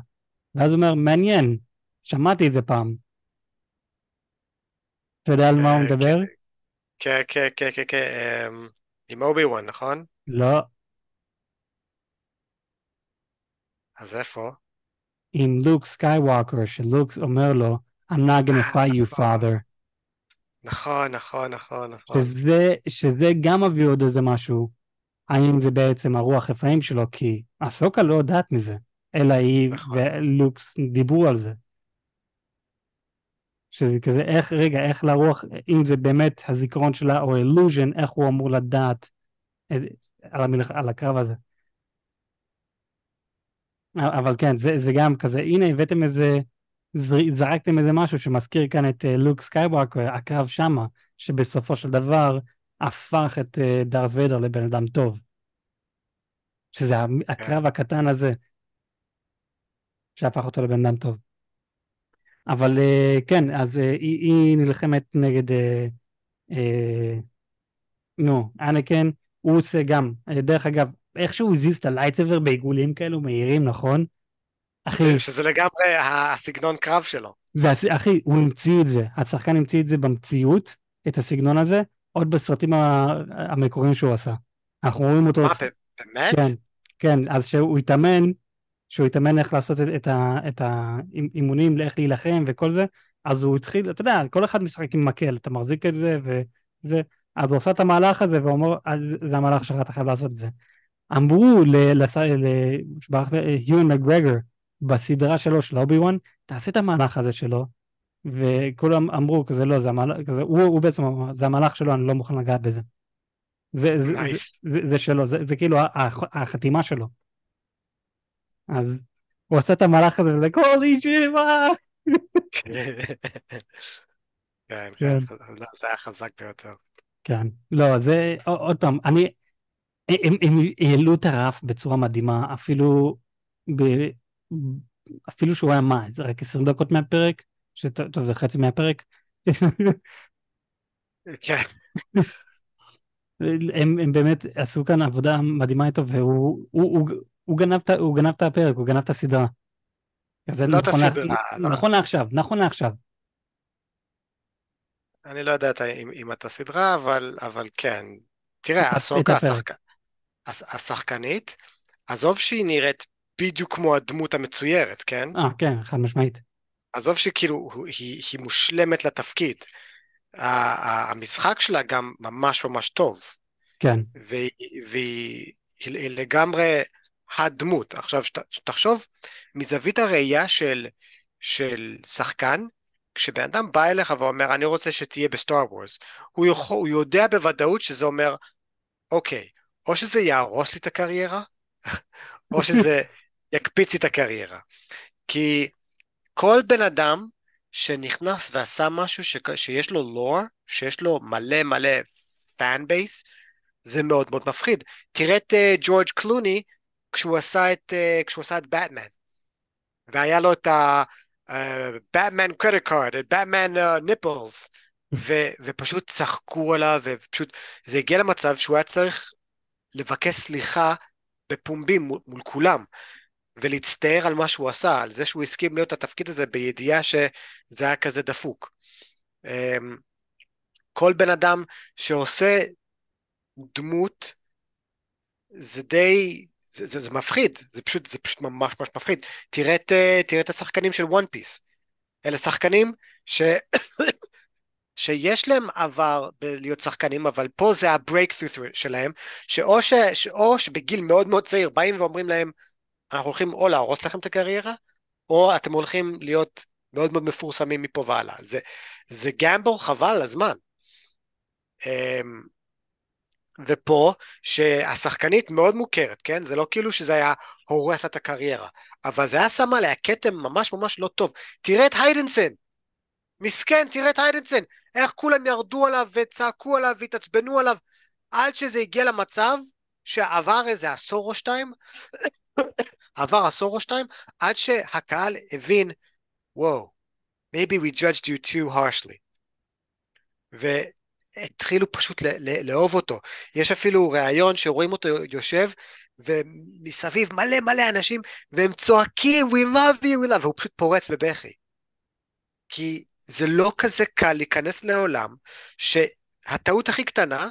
ואז הוא אומר, מעניין, שמעתי את זה פעם. אתה יודע על מה הוא אה, מדבר? כן, כן, כן, כן, כן, אמ, עם אובי וואן, נכון? לא, אז איפה? עם לוק סקייווקר, שלוק אומר לו, I'm not gonna אה, fight you נכון, father. נכון, נכון, נכון, נכון. שזה, שזה גם מביא עוד איזה משהו. האם זה בעצם הרוח רפאים שלו, כי אסוקה לא יודעת מזה, אלא היא נכון. ולוק דיברו על זה. שזה כזה, איך, רגע, איך לרוח, אם זה באמת הזיכרון שלה או illusion, איך הוא אמור לדעת את, על, המלח, על הקרב הזה. אבל כן, זה, זה גם כזה, הנה הבאתם איזה, זר- זרקתם איזה משהו שמזכיר כאן את אה, לוק סקייווקר, הקרב שמה, שבסופו של דבר הפך את אה, דארת' ויידר לבן אדם טוב. שזה ה- הקרב הקטן הזה, שהפך אותו לבן אדם טוב. אבל אה, כן, אז אה, היא, היא נלחמת נגד, אה, נו, אנקן, הוא עושה גם, דרך אגב, איך שהוא הזיז את הלייטסבר בעיגולים כאלו מהירים, נכון? אחי, שזה לגמרי הסגנון קרב שלו. זה, אחי, הוא המציא את זה, השחקן המציא את זה במציאות, את הסגנון הזה, עוד בסרטים המקוריים שהוא עשה. אנחנו רואים אותו, מה, באמת? כן, כן, אז שהוא התאמן, שהוא התאמן איך לעשות את, האימונים, לאיך להילחם וכל זה, אז הוא התחיל, אתה יודע, כל אחד משחק עם מקל, אתה מחזיק את זה וזה, אז הוא עשה את המהלך הזה ואומר, "אז זה המהלך שלך, אתה חייב לעשות את זה. אמרו ליואן מקגרגור בסדרה שלו של אובי וואן, תעשה את המהלך הזה שלו, וכולם אמרו כזה לא, זה המהלך, כזה, הוא, הוא בעצם אמר, זה המהלך שלו, אני לא מוכן לגעת בזה. זה, זה, זה, nice. זה, זה שלו, זה, זה כאילו הח- החתימה שלו. אז הוא עשה את המהלך הזה, וזה הולי שיבה! [LAUGHS] כן, כן. כן, זה היה חזק ביותר. כן, לא, זה, עוד פעם, אני, הם, הם העלו את הרף בצורה מדהימה, אפילו, ב, אפילו שהוא היה מה, זה רק 20 דקות מהפרק, שטוב, זה חצי מהפרק, כן, הם, הם באמת עשו כאן עבודה מדהימה איתו, והוא הוא, הוא, הוא גנב, הוא גנב את הפרק, הוא גנב את הסדרה. לא את נכון הסדרה, לעכ- לא. נכון לעכשיו, נכון לעכשיו. אני לא יודע את ה- אם אם אתה סדרה, אבל אבל כן. תראה, אסוקה. השחק- הש- השחקנית, עזוב שהיא נראית בדיוק כמו הדמות המצוירת, כן? אה, כן, חד משמעית. עזוב שכאילו היא היא מושלמת לתפקיד. המשחק שלה גם ממש ממש טוב. כן, והיא, והיא היא היא לגמרי הדמות. עכשיו, תחשוב מזווית הראייה של, של שחקן, כשבן אדם בא אליך ואומר, אני רוצה שתהיה בסטאר וורס, הוא, יכול, הוא יודע בוודאות שזה אומר, אוקיי, או שזה יהרוס לי את הקריירה, [LAUGHS] או שזה יקפיץ לי את הקריירה. כי כל בן אדם שנכנס ועשה משהו ש, שיש לו לור, שיש לו מלא מלא fan base, זה מאוד מאוד מפחיד. תראה את ג'ורג' קלוני כשהוא עשה את, uh, כשהוא עשה את באטמן. והיה לו את card, את Batman uh, nipples, ו- ופשוט צחקו עליו, ופשוט, זה הגיע למצב שהוא היה צריך לבקש סליחה בפומבי מול, מול כולם, ולהצטער על מה שהוא עשה, על זה שהוא הסכים להיות התפקיד הזה בידיעה שזה היה כזה דפוק. Um, כל בן אדם שעושה דמות, זה די, זה, זה, זה מפחיד, זה פשוט, זה פשוט ממש ממש מפחיד. תראה את, אה, השחקנים של וואן פיס. אלה שחקנים ש... [COUGHS] שיש להם עבר בלהיות שחקנים, אבל פה זה הברייקת'רו שלהם, שאו, ש... שאו שבגיל מאוד מאוד צעיר באים ואומרים להם, אנחנו הולכים או להרוס לכם את הקריירה, או אתם הולכים להיות מאוד מאוד מפורסמים מפה והלאה. זה, זה גמבל חבל על הזמן. אמ, ופה, שהשחקנית מאוד מוכרת, כן? זה לא כאילו שזה היה הורס את הקריירה, אבל זה היה שם עליה כתם ממש ממש לא טוב. תראה את היידנסן, מסכן, תראה את היידנסן, איך כולם ירדו עליו וצעקו עליו והתעצבנו עליו, עד שזה הגיע למצב שעבר איזה עשור או שתיים, [COUGHS] עבר עשור או שתיים, עד שהקהל הבין, וואו, maybe we judged you too harshly. ו... התחילו פשוט לאהוב אותו. יש אפילו ראיון שרואים אותו יושב, ומסביב מלא מלא אנשים, והם צועקים, We love you, we love, והוא פשוט פורץ בבכי. כי זה לא כזה קל להיכנס לעולם, שהטעות הכי קטנה,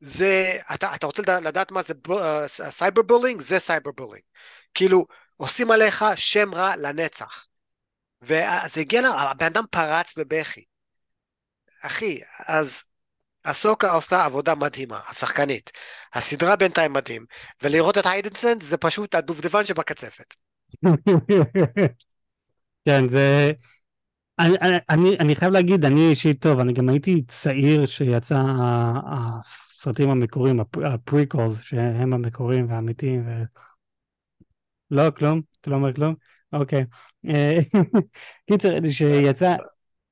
זה, אתה, אתה רוצה לדעת מה זה cyber bullying? זה cyber bullying. כאילו, עושים עליך שם רע לנצח. וזה הגיע, הבן אדם פרץ בבכי. אחי, אז אסוקה עושה עבודה מדהימה, השחקנית. הסדרה בינתיים מדהים, ולראות את היידן זה פשוט הדובדבן שבקצפת. [LAUGHS] כן, זה... אני, אני, אני חייב להגיד, אני אישית טוב, אני גם הייתי צעיר שיצא הסרטים המקוריים, ה prequels, שהם המקוריים והאמיתיים. ו... לא, כלום? אתה לא אומר כלום? אוקיי. [LAUGHS] קיצר, שיצא...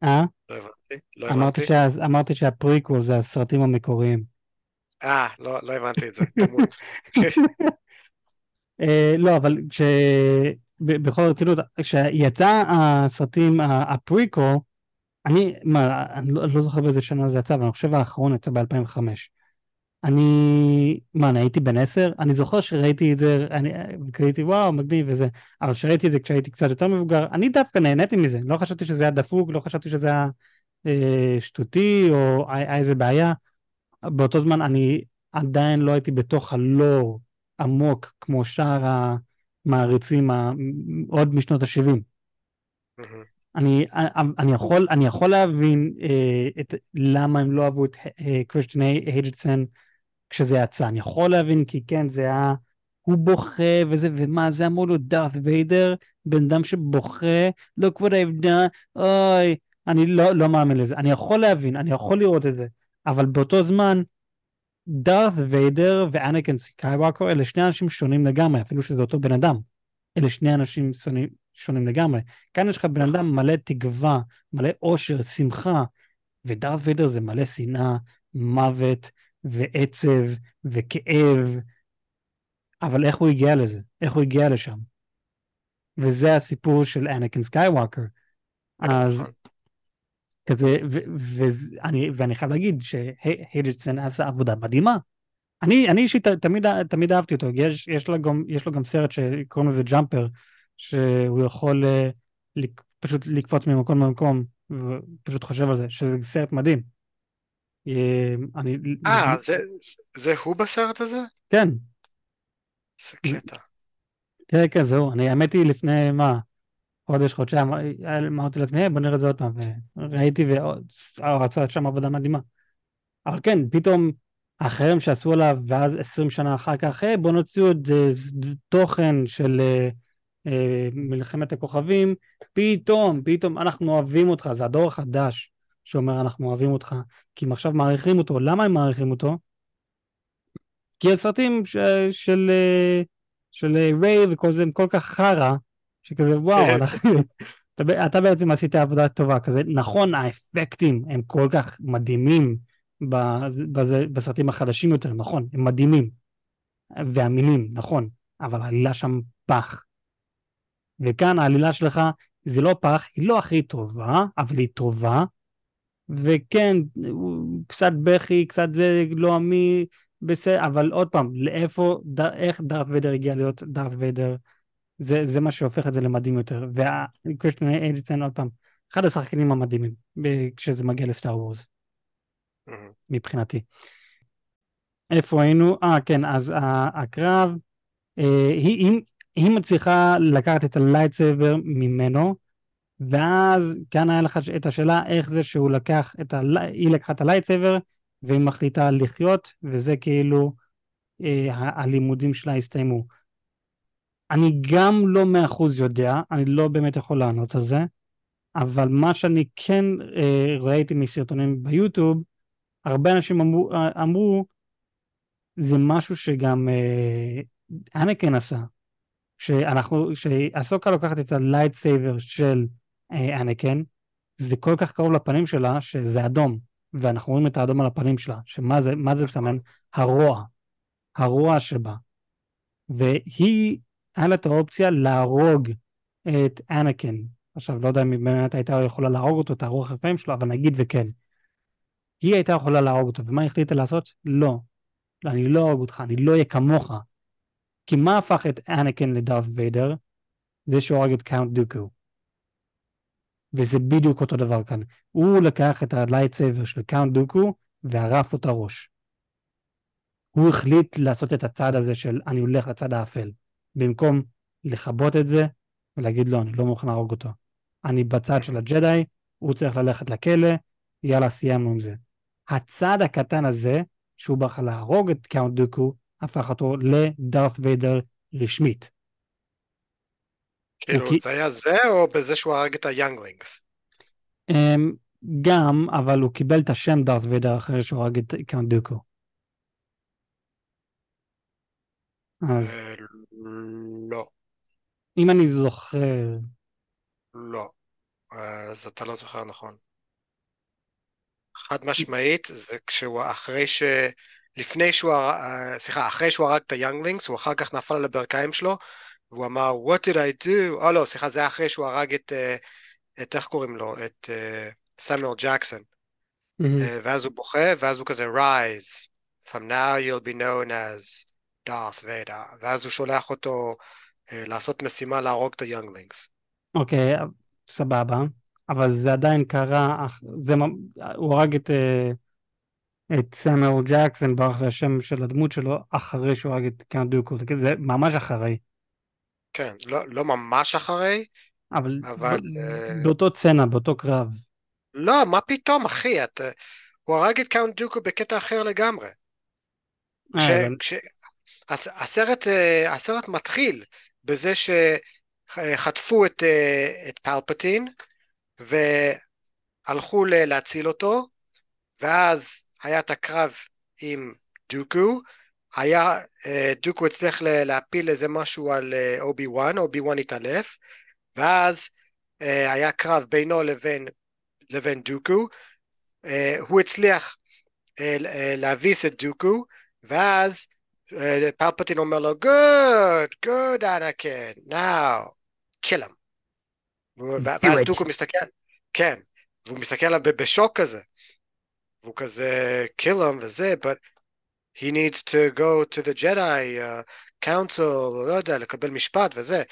אה? לא הבנתי, לא הבנתי. אמרתי שהפריקול זה הסרטים המקוריים. אה, לא, לא הבנתי את זה, תמות. [LAUGHS] אה, לא, אבל כש... בכל רצינות, כשיצא הסרטים, הפריקול, אני, מה, אני לא, לא זוכר באיזה שנה זה יצא, אבל אני חושב האחרון יצא ב-2005. אני, מה, אני הייתי בן עשר? אני זוכר שראיתי את זה, אני הייתי וואו, מגניב וזה, אבל כשראיתי את זה כשהייתי קצת יותר מבוגר, אני דווקא נהניתי מזה, לא חשבתי שזה היה דפוק, לא חשבתי שזה היה אה, שטותי, או היה איזה בעיה. באותו זמן אני עדיין לא הייתי בתוך הלור עמוק כמו שאר המעריצים עוד משנות ה-70. אני, אני, יכול, אני יכול להבין אה, את, למה הם לא אהבו את קריסטיאן אה, היידסון כשזה יצא. אני יכול להבין כי כן, זה היה... הוא בוכה וזה, ומה זה אמרו לו דארת ויידר, בן אדם שבוכה, look what I've done, אוי, אני לא, לא מאמין לזה. אני יכול להבין, אני יכול לראות את זה, אבל באותו זמן, דארת ויידר ואנקין סקייווקר אלה שני אנשים שונים לגמרי, אפילו שזה אותו בן אדם. אלה שני אנשים שונים, שונים לגמרי. כאן יש לך בן אדם מלא תקווה, מלא אושר, שמחה, ודארת ויידר זה מלא שנאה, מוות, ועצב וכאב, אבל איך הוא הגיע לזה? איך הוא הגיע לשם? וזה הסיפור של אנקין סקייווקר. אז נכון. כזה, ואני, ואני חייב להגיד שהיידן עשה עבודה מדהימה. אני, אני אישית תמיד, תמיד אהבתי אותו, יש, יש, לו גם, יש לו גם סרט שקוראים לזה ג'אמפר, שהוא יכול uh, פשוט לקפוץ ממקום למקום, ופשוט חושב על זה, שזה סרט מדהים. אה, אני... אה, זה, זה הוא בסרט הזה? כן. זה קטע. כן, כן, זהו. אני, האמת היא, לפני, מה, חודש, חודשיים, אמרתי לעצמי, בוא נראה את זה עוד פעם, וראיתי, ורצה שם עבודה מדהימה. אבל כן, פתאום, החרם שעשו עליו, ואז עשרים שנה אחר כך, בוא נוציא עוד תוכן של uh, uh, מלחמת הכוכבים, פתאום, פתאום אנחנו אוהבים אותך, זה הדור החדש. שאומר אנחנו אוהבים אותך, כי הם עכשיו מעריכים אותו. למה הם מעריכים אותו? כי הסרטים ש... של, של ריי וכל זה הם כל כך חרא, שכזה וואו, אנחנו... אתה, אתה בעצם עשית עבודה טובה, כזה נכון האפקטים הם כל כך מדהימים בזה, בסרטים החדשים יותר, נכון, הם מדהימים, והמילים, נכון, אבל העלילה שם פח. וכאן העלילה שלך זה לא פח, היא לא הכי טובה, אבל היא טובה, וכן, קצת בכי, קצת זה לא עמי, בסדר, אבל עוד פעם, לאיפה, ד, איך דארת ויידר הגיע להיות דארת ויידר, זה, זה מה שהופך את זה למדהים יותר. וקריסטיאן אליצן, עוד פעם, אחד השחקנים המדהימים כשזה מגיע לסטאר וורס, מבחינתי. איפה היינו? אה, כן, אז הקרב, אה, היא, היא, היא מצליחה לקחת את ה lightsaber ממנו, ואז כאן היה לך את השאלה איך זה שהוא לקח את ה... היא לקחה את ה lightsaber והיא מחליטה לחיות וזה כאילו אה, הלימודים שלה הסתיימו. אני גם לא מאה אחוז יודע, אני לא באמת יכול לענות על זה, אבל מה שאני כן אה, ראיתי מסרטונים ביוטיוב, הרבה אנשים אמרו, אה, אמרו זה משהו שגם אה, אנקין עשה, שאנחנו, שאסוקה לוקחת את ה lightsaber של אה, אנקין, זה כל כך קרוב לפנים שלה שזה אדום, ואנחנו רואים את האדום על הפנים שלה, שמה זה, מה זה מסמן? הרוע, הרוע שבה. והיא, היה לה את האופציה להרוג את אנקין. עכשיו, לא יודע אם באמת הייתה יכולה להרוג אותו, את הרוח החיים שלו, אבל נגיד וכן. היא הייתה יכולה להרוג אותו, ומה היא החליטה לעשות? לא, אני לא אהרוג אותך, אני לא אהיה כמוך. כי מה הפך את אנקן לדארת ויידר? זה שהוא הרג את קאונט דוקו. וזה בדיוק אותו דבר כאן. הוא לקח את ה lightsaber של קאונט דוקו וערף את הראש. הוא החליט לעשות את הצעד הזה של אני הולך לצד האפל, במקום לכבות את זה ולהגיד לו, אני לא מוכן להרוג אותו. אני בצד של הג'די, הוא צריך ללכת לכלא, יאללה, סיימנו עם זה. הצעד הקטן הזה, שהוא בחר להרוג את קאונט דוקו, הפך אותו לדארת ויידר רשמית. כאילו, כי... זה היה זה, או בזה שהוא הרג את ה younglings? אמ, גם, אבל הוא קיבל את השם דארת ויידר אחרי שהוא הרג את קאונט דוקו. אז... אה, לא. אם אני זוכר... לא. אז אתה לא זוכר נכון. חד משמעית, זה כשהוא אחרי ש... לפני שהוא, uh, סליחה, אחרי שהוא הרג את היאנגלינגס, הוא אחר כך נפל על הברכיים שלו, והוא אמר, What did I do? או לא, סליחה, זה היה אחרי שהוא הרג את, uh, את איך קוראים לו? את סמואל ג'קסון. Mm-hmm. Uh, ואז הוא בוכה, ואז הוא כזה, Rise, from now you'll be known as Darth Vader. ואז הוא שולח אותו uh, לעשות משימה להרוג את היאנגלינגס. אוקיי, okay, סבבה, אבל זה עדיין קרה, זה, הוא הרג את... Uh... את סמואל ג'קסון ברח השם של הדמות שלו אחרי שהוא הרג את קאנט דוקו, זה ממש אחרי. כן, לא, לא ממש אחרי, אבל, אבל... ב- באותו צנע, באותו קרב. לא, מה פתאום, אחי? את, הוא הרג את קאונט דוקו בקטע אחר לגמרי. כש, כש, הסרט, הסרט מתחיל בזה שחטפו את, את פלפטין והלכו להציל אותו, ואז היה את הקרב עם דוקו, היה, דוקו הצליח להפיל איזה משהו על אובי וואן, אובי וואן התעלף, ואז היה קרב בינו לבין, לבין דוקו, הוא הצליח להביס את דוקו, ואז פלפטין אומר לו, good, good אנקן, now, kill him. ואז דוקו מסתכל, כן, והוא מסתכל עליו בשוק כזה. והוא כזה him וזה, but he needs to go to the Jedi uh, council, לא יודע, לקבל משפט וזה,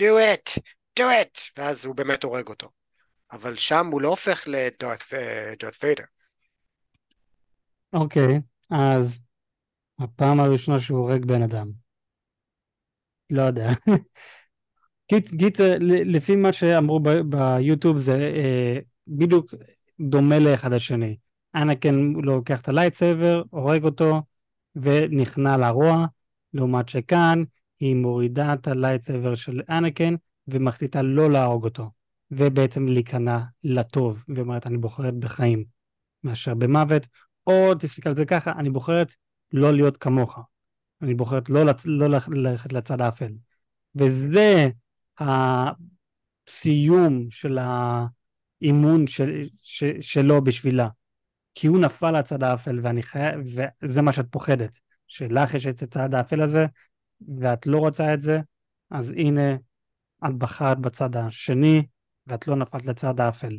do it, do it, ואז הוא באמת הורג אותו. אבל שם הוא לא הופך לדארת ויידר. אוקיי, אז הפעם הראשונה שהוא הורג בן אדם. לא יודע. קיצר, לפי מה שאמרו ביוטיוב זה אה, בדיוק דומה לאחד השני. אנקן לוקח את ה lightsaber, הורג אותו ונכנע לרוע, לעומת שכאן היא מורידה את ה lightsaber של אנקן ומחליטה לא להרוג אותו, ובעצם להיכנע לטוב, ואומרת אני בוחרת בחיים מאשר במוות, או תסתכל על זה ככה, אני בוחרת לא להיות כמוך, אני בוחרת לא, לצ... לא ללכת לצד האפל. וזה הסיום של האימון של... ש... שלו בשבילה. כי הוא נפל לצד האפל ואני חייב, וזה מה שאת פוחדת, שלך יש את הצד האפל הזה ואת לא רוצה את זה, אז הנה את בחרת בצד השני ואת לא נפלת לצד האפל.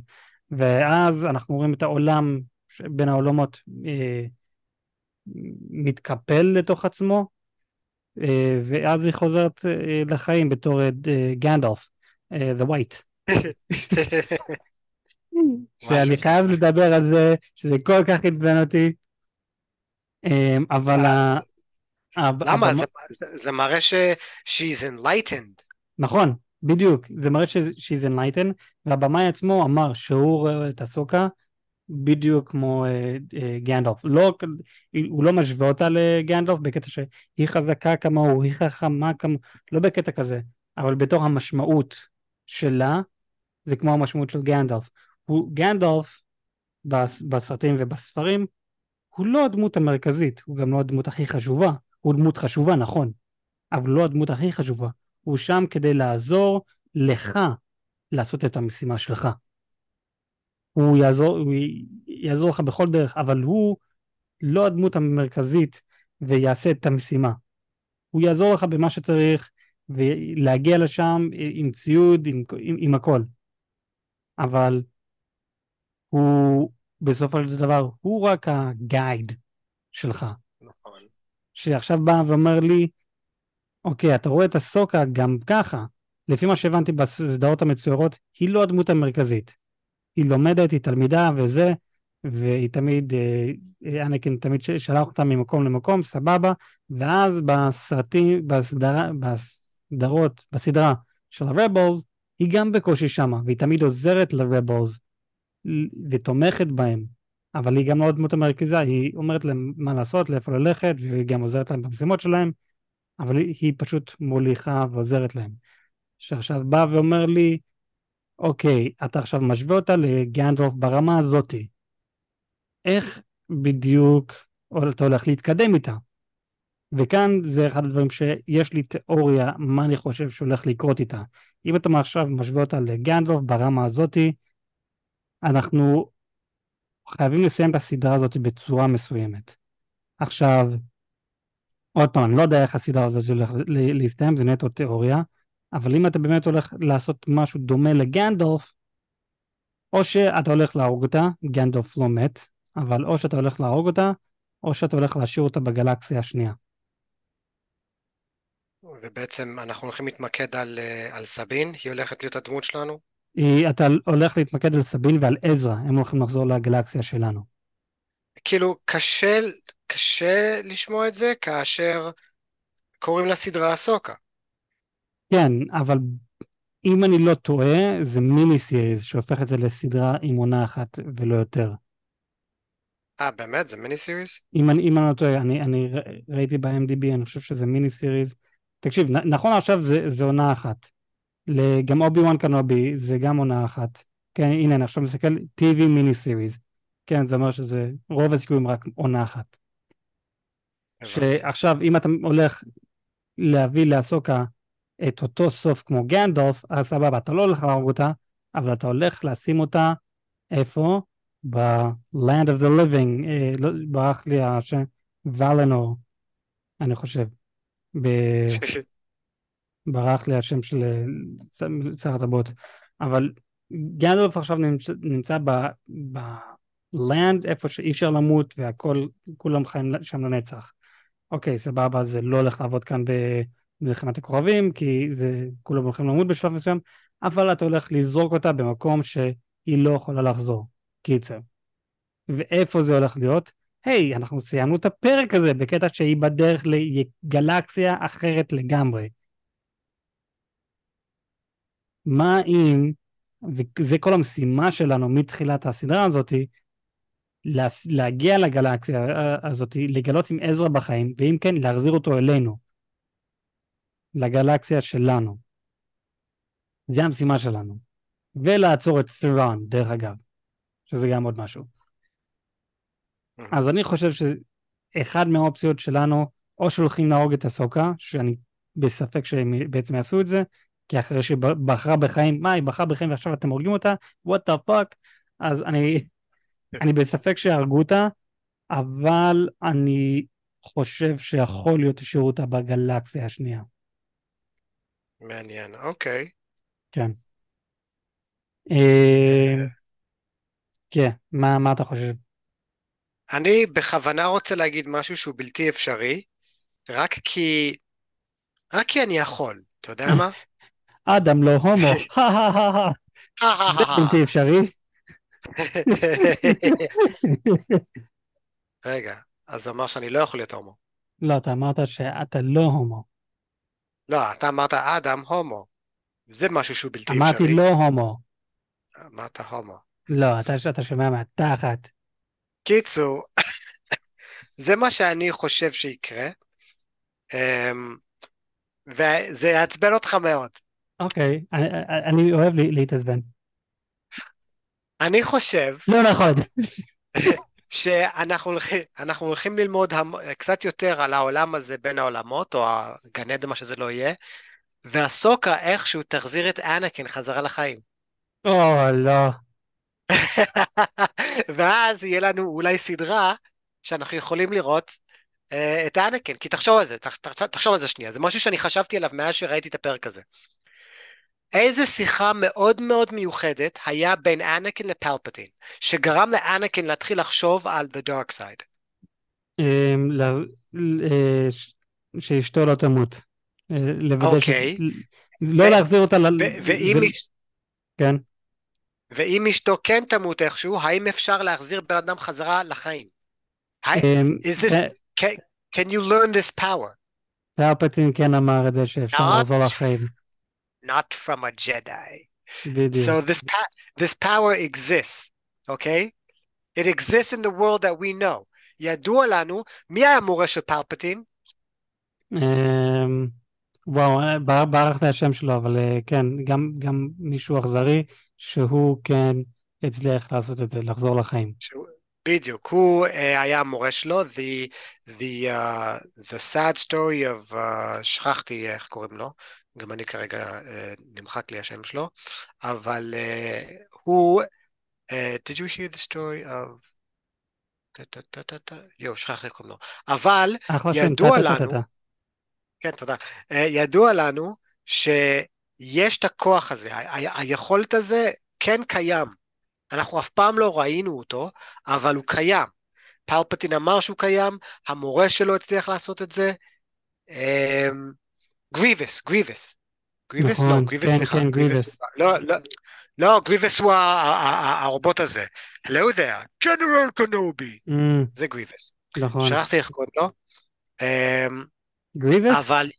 ואז אנחנו רואים את העולם בין העולמות אה, מתקפל לתוך עצמו, אה, ואז היא חוזרת אה, לחיים בתור אה, גנדלף, אה, The White. [LAUGHS] שאני חייב לדבר על זה, שזה כל כך עצבן אותי. אמ, אבל... למה? זה מראה she's enlightened. נכון, בדיוק. זה מראה she's enlightened, והבמאי עצמו אמר שהוא רואה את הסוקה בדיוק כמו גנדלף. לא, הוא לא משווה אותה לגנדלף בקטע שהיא חזקה כמוהו, היא חכמה כמוהו, לא בקטע כזה, אבל בתור המשמעות שלה, זה כמו המשמעות של גנדלף. הוא גנדלף בסרטים ובספרים, הוא לא הדמות המרכזית, הוא גם לא הדמות הכי חשובה, הוא דמות חשובה, נכון, אבל לא הדמות הכי חשובה. הוא שם כדי לעזור לך לעשות את המשימה שלך. הוא יעזור, הוא יעזור לך בכל דרך, אבל הוא לא הדמות המרכזית ויעשה את המשימה. הוא יעזור לך במה שצריך ולהגיע לשם עם ציוד, עם, עם, עם הכל. אבל הוא בסופו של דבר הוא רק הגייד שלך. נכון. שעכשיו בא ואומר לי, אוקיי, אתה רואה את הסוקה גם ככה, לפי מה שהבנתי בסדרות המצוירות, היא לא הדמות המרכזית. היא לומדת, היא תלמידה וזה, והיא תמיד, אה, אנקין תמיד שלח אותה ממקום למקום, סבבה, ואז בסרטים, בסדרה, בסדרות, בסדרה של הרבולס, היא גם בקושי שמה, והיא תמיד עוזרת לרבולס, ותומכת בהם, אבל היא גם לא הדמות המרכזה, היא אומרת להם מה לעשות, לאיפה ללכת, והיא גם עוזרת להם במשימות שלהם, אבל היא, פשוט מוליכה ועוזרת להם. שעכשיו בא ואומר לי, אוקיי, אתה עכשיו משווה אותה לגנדלוף ברמה הזאתי. איך בדיוק אתה הולך להתקדם איתה? וכאן זה אחד הדברים שיש לי תיאוריה מה אני חושב שהולך לקרות איתה. אם אתה עכשיו משווה אותה לגנדלוף ברמה הזאתי, אנחנו חייבים לסיים את הסדרה הזאת בצורה מסוימת. עכשיו, עוד פעם, אני לא יודע איך הסדרה הזאת הולך להסתיים, זה נטו תיאוריה, אבל אם אתה באמת הולך לעשות משהו דומה לגנדולף, או שאתה הולך להרוג אותה, גנדולף לא מת, אבל או שאתה הולך להרוג אותה, או שאתה הולך להשאיר אותה בגלקסיה השנייה. ובעצם אנחנו הולכים להתמקד על, אה, על סבין, היא הולכת להיות הדמות שלנו? אתה הולך להתמקד על סבין ועל עזרא, הם הולכים לחזור לגלקסיה שלנו. כאילו, קשה, קשה לשמוע את זה כאשר קוראים לסדרה אסוקה. כן, אבל אם אני לא טועה, זה מיני סיריז שהופך את זה לסדרה עם עונה אחת ולא יותר. אה, באמת? זה מיני סיריז? אם אני, אם אני לא טועה, אני, אני ראיתי ב-MDB, אני חושב שזה מיני סיריז. תקשיב, נכון עכשיו זה, זה עונה אחת. גם אובי וואן קנובי זה גם עונה אחת. כן, הנה, אני עכשיו מסתכל, TV מיני סיריז. כן, זה אומר שזה רוב הסיכויים רק עונה אחת. שעכשיו, אם אתה הולך להביא לאסוקה את אותו סוף כמו גנדולף, אז סבבה, אתה לא הולך להרוג אותה, אבל אתה הולך לשים אותה איפה? ב-Land of the Living, אה, לא, ברח לי השם, ולנור, אני חושב. ב... [LAUGHS] ברח לי השם של אה, שר הטבעות. אבל גנדולף עכשיו נמצא, נמצא ב-Land, איפה שאי אפשר למות והכל, כולם חיים שם לנצח. אוקיי, סבבה, זה לא הולך לעבוד כאן ב... מלחמת הכוכבים, כי זה, כולם הולכים למות בשלב מסוים, אבל אתה הולך לזרוק אותה במקום שהיא לא יכולה לחזור. קיצר. ואיפה זה הולך להיות? היי, אנחנו סיימנו את הפרק הזה בקטע שהיא בדרך לגלקסיה אחרת לגמרי. מה אם, וזה כל המשימה שלנו מתחילת הסדרה הזאתי, להגיע לגלקסיה הזאת, לגלות עם עזרא בחיים, ואם כן, להחזיר אותו אלינו. לגלקסיה שלנו. זה המשימה שלנו. ולעצור את ת'ראן, דרך אגב, שזה גם עוד משהו. אז אני חושב שאחד מהאופציות שלנו, או שהולכים להרוג את הסוקה, שאני בספק שהם בעצם יעשו את זה, כי אחרי שהיא בחרה בחיים, מה, היא בחרה בחיים ועכשיו אתם הורגים אותה? what the fuck? אז אני, אני בספק שיהרגו אותה, אבל אני חושב שיכול להיות שישאירו אותה בגלקסיה השנייה. מעניין, אוקיי. כן. אה, כן, מה, מה אתה חושב? אני בכוונה רוצה להגיד משהו שהוא בלתי אפשרי, רק כי... רק כי אני יכול, אתה יודע [LAUGHS] מה? אדם לא הומו, זה [LAUGHS] [LAUGHS] בלתי אפשרי. [LAUGHS] רגע, אז זה אומר שאני לא יכול להיות הומו. לא, אתה אמרת שאתה לא הומו. לא, אתה אמרת אדם הומו. זה משהו שהוא בלתי אפשרי. אמרתי לא הומו. אמרת הומו. לא, אתה, אתה שומע מהתחת. קיצור, זה מה שאני חושב שיקרה, אמ, וזה יעצבן אותך מאוד. אוקיי, אני, אני אוהב להתעצבן. אני חושב... לא נכון. שאנחנו הולכים, הולכים ללמוד המ, קצת יותר על העולם הזה בין העולמות, או הגן עדן, מה שזה לא יהיה, והסוקה איכשהו תחזיר את אנקין חזרה לחיים. או, לא. [LAUGHS] ואז יהיה לנו אולי סדרה שאנחנו יכולים לראות uh, את אנקין, כי תחשוב על זה, תח, תחשוב על זה שנייה, זה משהו שאני חשבתי עליו מאז שראיתי את הפרק הזה. איזה שיחה מאוד מאוד מיוחדת היה בין אנקין לפלפטין, שגרם לאנקין להתחיל לחשוב על The Dark Side? אמ, אה, שאשתו לא תמות. אה. אוקיי. לא להחזיר אותה ל... ואם כן. ואם אשתו כן תמות איכשהו, האם אפשר להחזיר בן אדם חזרה לחיים? אמ, אה, can, you learn this power? פלפטין כן אמר את זה שאפשר לחזור לחיים. Not from a Jedi. בדיוק. So this pa- this power exists, okay? It exists in the world that we know. ידוע לנו, מי היה המורה של פלפטין? אמ, וואו, אה, בר- ברח לי השם שלו, אבל אה, כן, גם, גם מישהו אכזרי שהוא כן הצליח לעשות את זה, לחזור לחיים. שהוא- בדיוק, הוא אה, היה המורה שלו, the, the, uh, the sad story of, uh, שכחתי איך קוראים לו, גם אני כרגע אה, נמחק לי השם שלו, אבל אה, הוא, אה, did you hear the story of, יואו, שכחתי איך קוראים לו, אבל ידוע. לנו, כן, תודה. ידוע לנו שיש את הכוח הזה, היכולת הזה כן קיים. אנחנו אף פעם לא ראינו אותו, אבל הוא קיים. פלפטין אמר שהוא קיים, המורה שלו הצליח לעשות את זה. אמ, גריבס, גריבס. גריבס? לא, נכון, גריבס, כן, סליחה. כן, גריבס. הוא- לא, לא, לא, גריבס הוא ה- ה- ה- הרובוט הזה. Hello there, General קנובי. אמ, זה גריבס. נכון. שכחתי איך קוראים לו. אמ, גריבס? אבל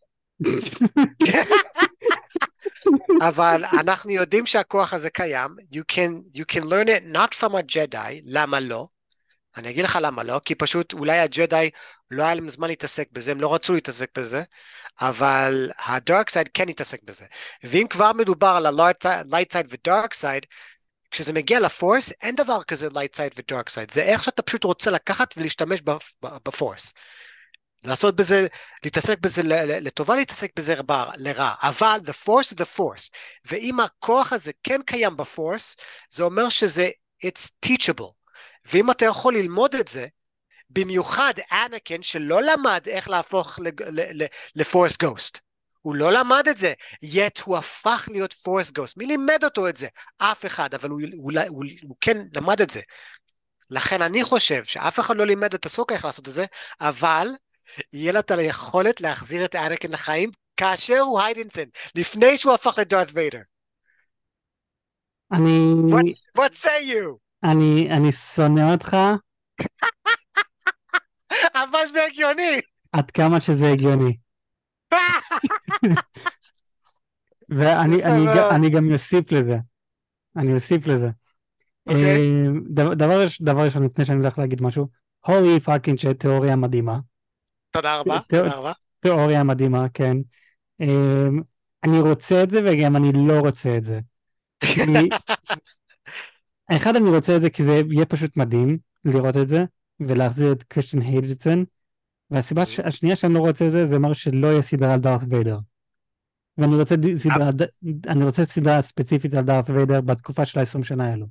אבל אנחנו יודעים שהכוח הזה קיים, you can, you can learn it not from a Jedi, למה לא? אני אגיד לך למה לא, כי פשוט אולי הג'די לא היה להם זמן להתעסק בזה, הם לא רצו להתעסק בזה, אבל הדארק סייד כן התעסק בזה. ואם כבר מדובר על ה-light side ו-dark side, כשזה מגיע לפורס, אין דבר כזה light side ו-dark side, זה איך שאתה פשוט רוצה לקחת ולהשתמש בפורס. לעשות בזה, להתעסק בזה לטובה, להתעסק בזה רע, לרע, אבל the force is the force, ואם הכוח הזה כן קיים בפורס, זה אומר שזה it's teachable, ואם אתה יכול ללמוד את זה, במיוחד אנקין שלא למד איך להפוך לפורס גוסט, הוא לא למד את זה, yet הוא הפך להיות פורס גוסט, מי לימד אותו את זה? אף אחד, אבל הוא, הוא, הוא, הוא, הוא כן למד את זה. לכן אני חושב שאף אחד לא לימד את הסוקה איך לעשות את זה, אבל יהיה לה את היכולת להחזיר את אנקין לחיים כאשר הוא היידנסן, לפני שהוא הפך לדארת ויידר. אני, What, what say you? אני, אני שונא אותך [LAUGHS] אבל זה הגיוני. עד כמה שזה הגיוני. [LAUGHS] ואני אני, אני גם אוסיף לזה. אני אוסיף לזה. אוקיי. אה, דבר- דבר ראש- דבר ראשון, לפני שאני הולך להגיד משהו, holy fucking shit תיאוריה מדהימה. תודה רבה, תודה רבה. תיאוריה מדהימה, כן. אה, אני רוצה את זה וגם אני לא רוצה את זה. [LAUGHS] אחד, אני רוצה את זה כי זה יהיה פשוט מדהים לראות את זה ולהחזיר את קריסטיאן היידג'סון. והסיבה ש- השנייה שאני לא רוצה את זה, זה אומר שלא יהיה סדרה על דארת ויידר. ואני רוצה סדרה, אני רוצה סדרה ספציפית על דארת ויידר בתקופה של ה-20 שנה האלו.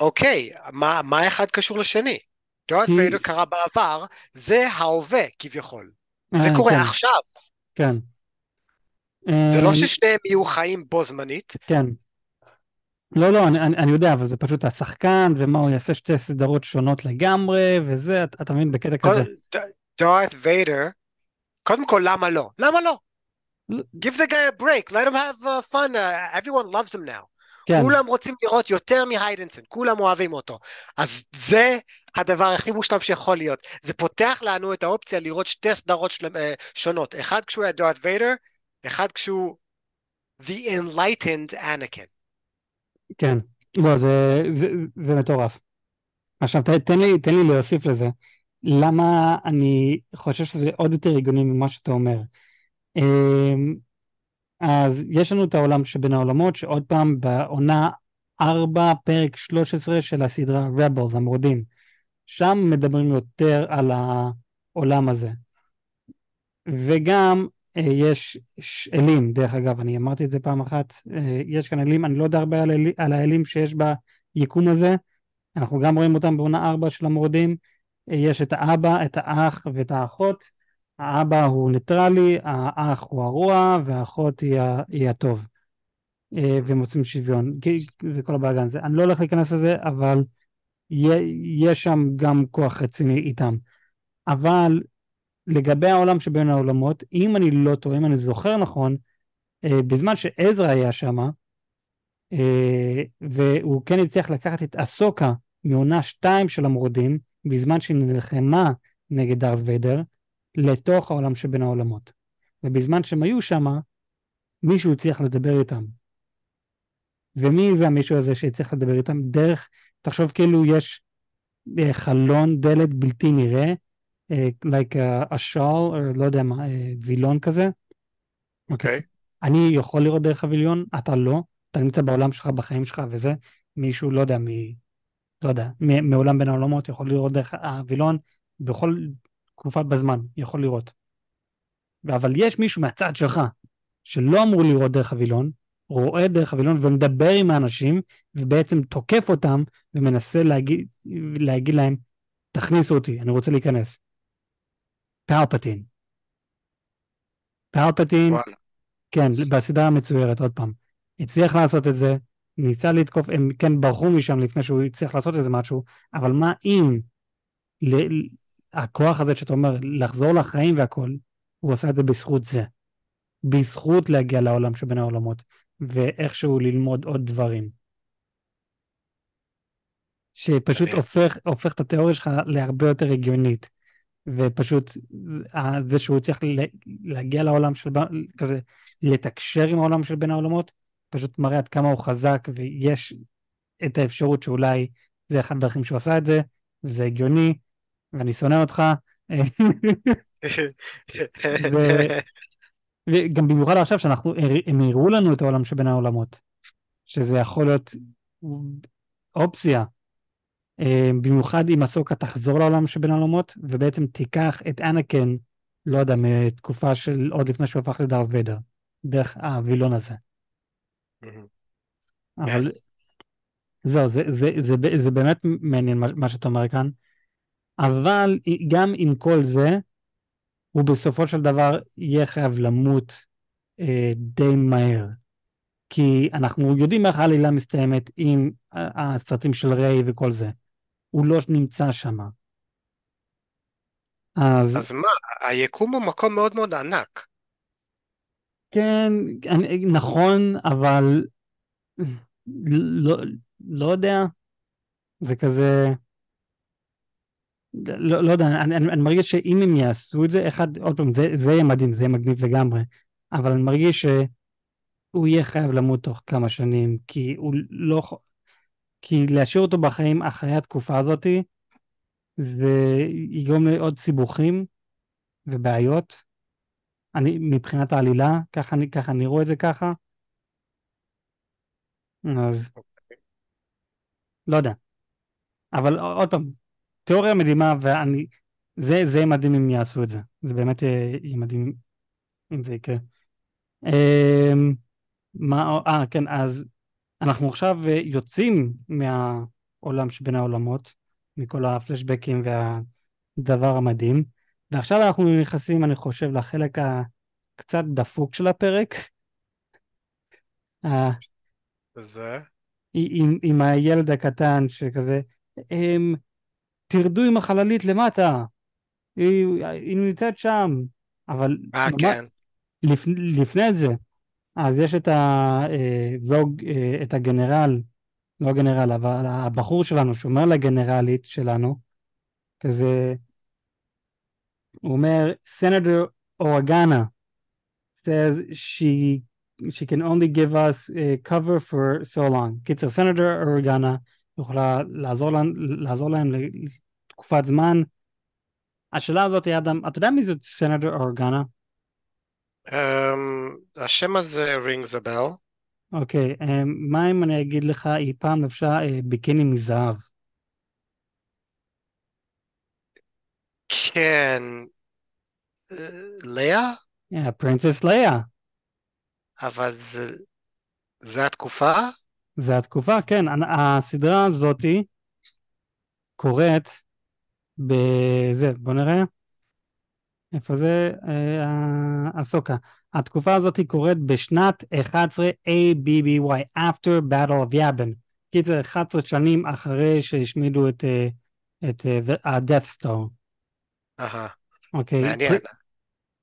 אוקיי, מה, מה אחד קשור לשני? דארת כי- ויידר קרה בעבר, זה ההווה כביכול. זה אה, קורה כן, עכשיו. כן. זה לא אה, ששניהם יהיו חיים בו זמנית. כן. לא, לא, אני, אני, אני יודע, אבל זה פשוט השחקן, ומה הוא יעשה שתי סדרות שונות לגמרי, וזה, אתה, אתה מבין, בקטע כזה. דארת ויידר, קודם כל למה לא? למה לא? Give the guy a break, let him have uh, fun, uh, everyone loves him now. כן, כולם רוצים לראות יותר מהיידנסון, כולם אוהבים אותו. אז זה הדבר הכי מושלם שיכול להיות. זה פותח לנו את האופציה לראות שתי סדרות של, uh, שונות. אחד כשהוא היה דארת ויידר, אחד כשהוא The Enlightened Anakin. כן. לא, זה, זה, זה מטורף. עכשיו, ת, תן לי, תן לי להוסיף לזה. למה אני חושב שזה עוד יותר הגיוני ממה שאתה אומר. אמ, אז יש לנו את העולם שבין העולמות, שעוד פעם בעונה 4, פרק 13 של הסדרה Rebels, המורדים. שם מדברים יותר על העולם הזה. וגם יש ש- אלים, דרך אגב, אני אמרתי את זה פעם אחת, אה, יש כאן אלים, אני לא יודע הרבה על, אל, על האלים שיש ביקום הזה, אנחנו גם רואים אותם בעונה 4 של המורדים, אה, יש את האבא, את האח ואת האחות, האבא הוא ניטרלי, האח הוא הרוע והאחות היא, היא הטוב. אה, רוצים שוויון, וכל הבלאגן הזה. אני לא הולך להיכנס לזה, אבל יש שם גם כוח רציני איתם. אבל לגבי העולם שבין העולמות, אם אני לא טועה, אם אני זוכר נכון, אה, בזמן שעזרא היה שם, אה, והוא כן הצליח לקחת את אסוקה מעונה 2 של המורדים, בזמן שהיא נלחמה נגד דארת ויידר, לתוך העולם שבין העולמות. ובזמן שהם היו שם, מישהו הצליח לדבר איתם. ומי זה המישהו הזה שהצליח לדבר איתם? דרך, תחשוב כאילו יש אה, חלון, דלת בלתי נראה, אה, like a, a shawl, או לא יודע מה, אה, וילון כזה. אוקיי. אני יכול לראות דרך הווילון, אתה לא, אתה נמצא בעולם שלך, בחיים שלך וזה, מישהו, לא יודע, מ... לא יודע, מ- מעולם בין העולמות יכול לראות דרך הווילון בכל תקופה בזמן, יכול לראות. אבל יש מישהו מהצד שלך, שלא אמור לראות דרך הווילון, רואה דרך הווילון ומדבר עם האנשים, ובעצם תוקף אותם ומנסה להגיד, להגיד להם, תכניסו אותי, אני רוצה להיכנס. פלפטין. פלפטין, וואלה. כן, בסדרה המצוירת, עוד פעם. הצליח לעשות את זה, ניסה לתקוף, הם כן ברחו משם לפני שהוא הצליח לעשות איזה משהו, אבל מה אם ל- הכוח הזה שאתה אומר, לחזור לחיים והכל, הוא עשה את זה בזכות זה. בזכות להגיע לעולם שבין העולמות, ואיכשהו ללמוד עוד דברים. שפשוט הופך, הופך את התיאוריה שלך להרבה יותר הגיונית. ופשוט אה, זה שהוא צריך להגיע לעולם של כזה, לתקשר עם העולם של בין העולמות, פשוט מראה עד כמה הוא חזק ויש את האפשרות שאולי זה אחד הדרכים שהוא עשה את זה, וזה הגיוני, ואני שונא אותך. [LAUGHS] ו- וגם במיוחד עכשיו שאנחנו, הם הראו לנו את העולם שבין העולמות, שזה יכול להיות אופציה. אה, במיוחד אם אסוקה תחזור לעולם שבין העולמות, ובעצם תיקח את אנקן, לא יודע, מתקופה של עוד לפני שהוא הפך לדארט ויידר, דרך הווילון הזה. אבל זהו, זה, זה, זה, זה, זה באמת מעניין מה, שאתה אומר כאן, אבל גם עם כל זה, הוא בסופו של דבר יהיה חייב למות אה, די מהר. כי אנחנו יודעים איך העלילה מסתיימת עם הסרטים של ריי וכל זה. הוא לא נמצא שם. אז אז מה, היקום הוא מקום מאוד מאוד ענק. כן, אני, נכון, אבל לא, לא יודע, זה כזה, לא, לא יודע, אני, אני, אני מרגיש שאם הם יעשו את זה, אחד, עוד פעם, זה, זה יהיה מדהים, זה יהיה מגניב לגמרי, אבל אני מרגיש שהוא יהיה חייב למות תוך כמה שנים, כי הוא לא, כי להשאיר אותו בחיים אחרי התקופה הזאתי, זה יגרום לעוד סיבוכים ובעיות. אני, מבחינת העלילה, ככה אני, ככה אני רואה את זה ככה. אז לא יודע. אבל עוד פעם, תיאוריה מדהימה, ואני, זה, זה מדהים אם יעשו את זה. זה באמת יהיה יהיה מדהים אם זה יקרה. אמ, מה, אה, כן, אז אנחנו עכשיו יוצאים מהעולם שבין העולמות, מכל הפלשבקים והדבר המדהים, ועכשיו אנחנו נכנסים, אני חושב, לחלק הקצת דפוק של הפרק. אה, זה, עם, עם הילד הקטן שכזה, הם, תרדו עם החללית למטה, היא, היא נמצאת שם, אבל אה כן, לפ, לפני זה, אז יש את הזוג, את הגנרל, לא הגנרל, אבל הבחור שלנו שאומר לגנרלית שלנו, כזה, הוא אומר, Senator Organa says she she can only give us uh, cover for so long. קיצר, Senator Organa יכולה לעזור להם, לעזור להם לתקופת זמן. השאלה הזאת, אדם, אתה יודע מי זאת Senator Organa? אמ, השם הזה rings a bell. אוקיי, אה, מה אם אני אגיד לך, היא פעם לבשה אה, ביקיני מזהב? כן, אה, לאה? פרינסס לאה. אבל זה, זה התקופה? זה התקופה, כן, הסדרה הזאתי קורית בזה, בוא נראה. איפה זה? אה, הסוקה. התקופה הזאת קורית בשנת 11 ABBY, After Battle of Yavin. קיצר, 11 שנים אחרי שהשמידו את, אה, את ה-Death Star. אהה, אוקיי. מעניין.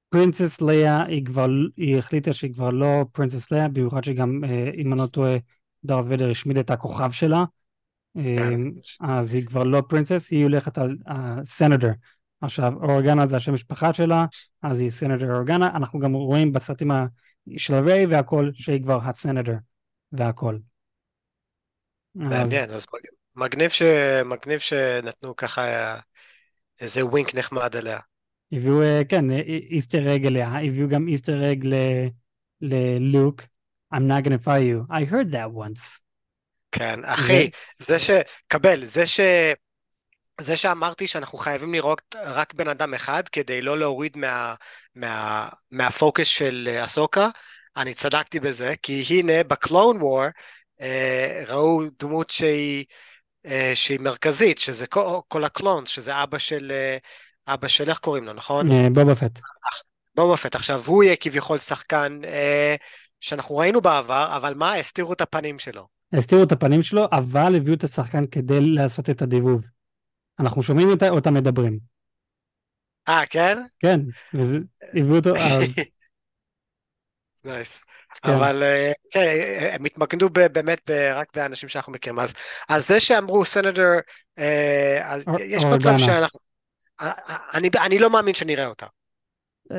Princess לאה, היא כבר, היא החליטה שהיא כבר לא Princess לאה, במיוחד שגם, אה, אם אני לא טועה, דארת ויידר השמיד את הכוכב שלה. כן. אה, אז היא כבר לא princess, היא הולכת על סנדר. עכשיו, אורגנה זה השם משפחה שלה, אז היא סנדר אורגנה. אנחנו גם רואים בסרטים של הריי והכל, שהיא כבר הסנדר והכל. אז מעניין, אז מג- מגניב ש... מגניב שנתנו ככה איזה wink נחמד עליה. הביאו, אה, כן, אה, Easter egg לליה, הביאו גם Easter egg ללוק. I'm not gonna fight you. I heard that once. כן, אחי, זה ש... קבל, זה ש... זה שאמרתי שאנחנו חייבים לראות רק בן אדם אחד כדי לא להוריד מה... מה... מהפוקוס של אסוקה, אני צדקתי בזה, כי הנה בקלון וור אה, ראו דמות שהיא, אה, שהיא מרכזית, שזה כל, כל הקלונס, שזה אבא של... אה, אבא של איך קוראים לו, נכון? אה, בובה פט. בובה פט. עכשיו, הוא יהיה כביכול שחקן אה, שאנחנו ראינו בעבר, אבל מה? הסתירו את הפנים שלו. הסתירו את הפנים שלו, אבל הביאו את השחקן כדי לעשות את הדיבוב. אנחנו שומעים אותה, אותם מדברים. אה, כן? כן, וזה, הביאו אותו, [LAUGHS] אז נייס. כן. אבל אה, כן, הם התמקדו באמת רק באנשים שאנחנו מכירים. אז, אז זה שאמרו סנדר, אה, אז יש מצב. שאנחנו... אה, אה, אני, אני לא מאמין שנראה אותה. אה,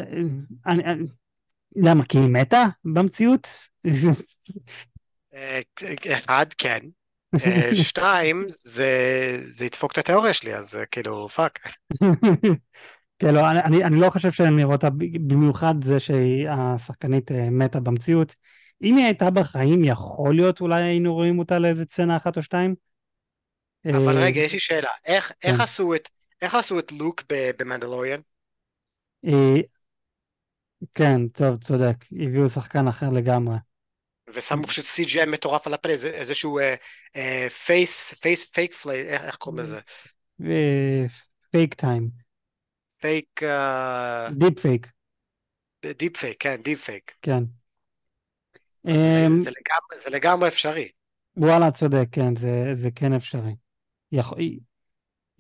אני, אני, למה? כי היא מתה במציאות? אה, אחד, כן. אה, [LAUGHS] שתיים, זה, זה ידפוק את התיאוריה שלי, אז כאילו, fuck. [LAUGHS] כן, לא, אני, אני, לא חושב שאני אראה אותה, במיוחד זה שהשחקנית אה, מתה במציאות. אם היא הייתה בחיים, יכול להיות אולי היינו רואים אותה לאיזה סצנה אחת או שתיים. אבל אה, רגע, יש לי שאלה. איך, איך כן. עשו את... איך עשו את לוק במנדלוריאן? כן, טוב, צודק, הביאו שחקן אחר לגמרי. ושמו פשוט CGI מטורף על הפנים, זה איזשהו face, face, fake play, איך קוראים לזה? fake time, fake, deep fake, deep fake, כן, דיפ פייק. כן. זה- אמ, זה לגמרי- אפשרי. וואלה, צודק, כן, זה, כן אפשרי.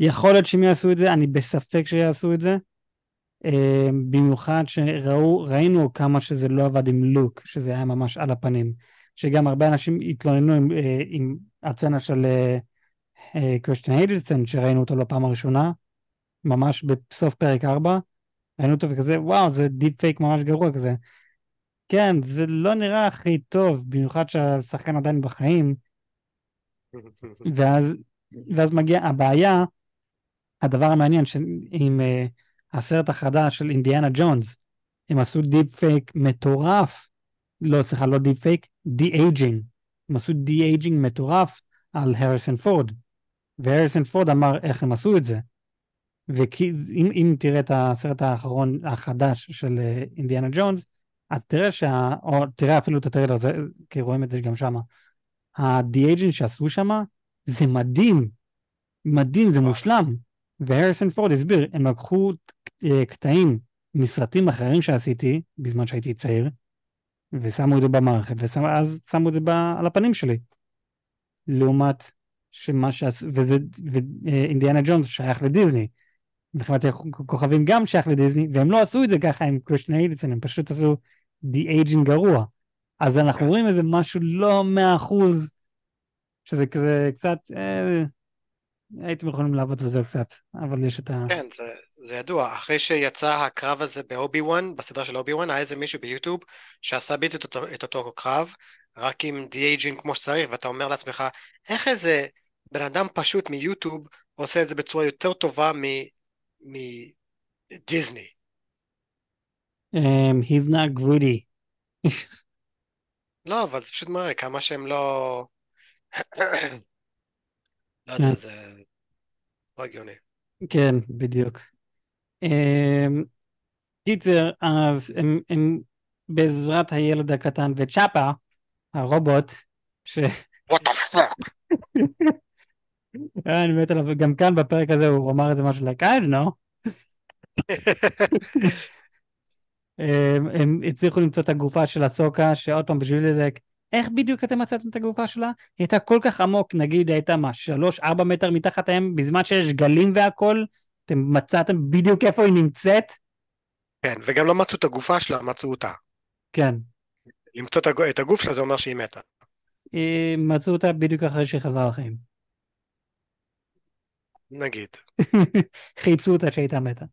יכול להיות שהם יעשו את זה, אני בספק שיעשו את זה. אה, במיוחד שראו, ראינו כמה שזה לא עבד עם לוק, שזה היה ממש על הפנים. שגם הרבה אנשים התלוננו עם, אה, עם הסצנה של קריסטיאן היידלסון, שראינו אותו בפעם הראשונה, ממש בסוף פרק 4, ראינו אותו וכזה, וואו, זה deep fake ממש גרוע כזה. כן, זה לא נראה הכי טוב, במיוחד שהשחקן עדיין בחיים, [LAUGHS] ואז, ואז מגיע הבעיה, הדבר המעניין שעם uh, הסרט החדש של אינדיאנה ג'ונס, הם עשו deepfake מטורף, לא סליחה לא deepfake, de-aging, הם עשו de-aging מטורף על הריסון פורד, והריסון פורד אמר איך הם עשו את זה, ואם אם תראה את הסרט האחרון החדש של אה, אינדיאנה ג'ונס, אז תראה שה... או תראה אפילו את הטריילר, זה- כי רואים את זה גם שמה. ה de-aging שעשו שמה, זה מדהים, מדהים, זה מושלם. והריסון פורד הסביר, הם לקחו אה, קטעים מסרטים אחרים שעשיתי בזמן שהייתי צעיר, ושמו את זה במערכת, ואז שמו את זה על הפנים שלי. לעומת שמה שעשו, וזה, ואינדיאנה ג'ונס שייך לדיסני. מלחמת הכוכבים גם שייך לדיסני, והם לא עשו את זה ככה עם קרישנה איידסון, הם פשוט עשו de-aging גרוע. אז אנחנו כן. רואים איזה משהו לא מאה אחוז, שזה כזה קצת, אה, הייתם יכולים לעבוד על זה קצת, אבל יש את ה... כן, זה, זה ידוע. אחרי שיצא הקרב הזה באובי וואן, בסדרה של אובי וואן, היה איזה מישהו ביוטיוב שעשה בדיוק את אותו, את אותו קרב, רק עם de-aging כמו שצריך, ואתה אומר לעצמך, איך איזה בן אדם פשוט מיוטיוב עושה את זה בצורה יותר טובה מדיסני. Um, he's not gritty. לא, אבל זה פשוט מראה כמה שהם לא... לא כן. יודע, זה לא הגיוני. כן, בדיוק. Um, קיצר, אז הם, הם בעזרת הילד הקטן וצ'אפה, הרובוט, ש... What the fuck? אה, אני מת עליו, גם כאן בפרק הזה הוא אמר איזה משהו like, I don't know. הם, [LAUGHS] [LAUGHS] הם הצליחו למצוא את הגופה של הסוקה, שעוד פעם בשביל לדייק, איך בדיוק אתם מצאתם את הגופה שלה? היא הייתה כל כך עמוק, נגיד הייתה מה, שלוש, ארבע מטר מתחת הים, בזמן שיש גלים והכל, אתם מצאתם בדיוק איפה היא נמצאת? כן, וגם לא מצאו את הגופה שלה, מצאו אותה. כן. למצוא את הגוף, שלה זה אומר שהיא מתה. אה, מצאו אותה בדיוק אחרי שהיא חזרה לחיים. נגיד. [LAUGHS] חיפשו אותה שהייתה מתה.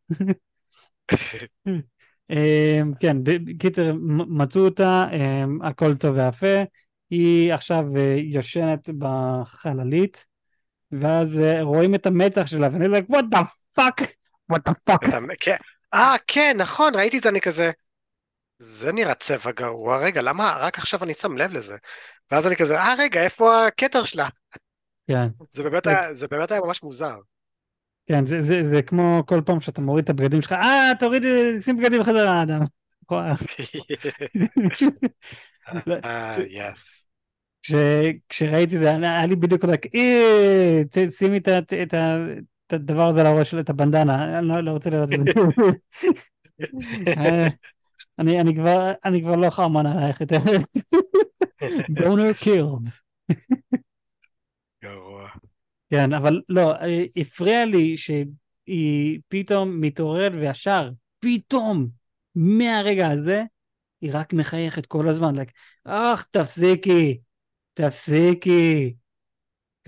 [LAUGHS] אמ, כן, בקיצר, מצאו אותה, אמ, הכל טוב ויפה, היא עכשיו אה, יושנת בחללית, ואז אה, רואים את המצח שלה, ואני אומר, what the fuck, what the fuck. כן. אה, כן, נכון, ראיתי את זה, אני כזה, זה נראה צבע גרוע, רגע, למה רק עכשיו אני שם לב לזה? ואז אני כזה, אה, רגע, איפה הכתר שלה? כן. זה באמת היה ממש מוזר. כן, זה, זה, זה כמו כל פעם שאתה מוריד את הבגדים שלך, אה, תוריד, שים בגדים בחדר האדם. [LAUGHS] [LAUGHS] אה, יס. כשראיתי זה, היה לי בדיוק רק, אה, שימי את הדבר הזה של את הבנדנה, אני לא, לא רוצה לראות את זה. [LAUGHS] אה, אני כבר, אני כבר לא חרמן עלייך יותר. בונר קילד. כן, אבל לא, אה, הפריע לי שהיא פתאום מתעוררת וישר, פתאום, מהרגע הזה, היא רק מחייכת כל הזמן, like, אך, תפסיקי, תפסיקי.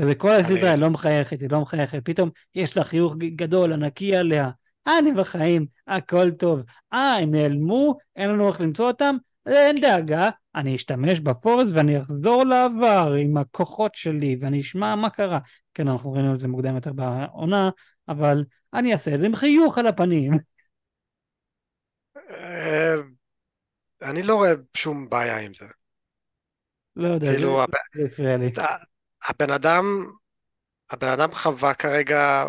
כזה כל הסדרה היא לא מחייכת, היא לא מחייכת, פתאום יש לה חיוך גדול, ענקי עליה, אני בחיים, הכל טוב. אה, הם נעלמו, אין לנו איך למצוא אותם, אין דאגה, אני אשתמש בפורס ואני אחזור לעבר עם הכוחות שלי ואני אשמע מה קרה. כן, אנחנו ראינו את זה מוקדם יותר בעונה, אבל אני אעשה את זה עם חיוך על הפנים. אה, אני לא רואה שום בעיה עם זה. לא יודע, כאילו, זה הפריע לי. הבן אדם, הבן אדם חווה כרגע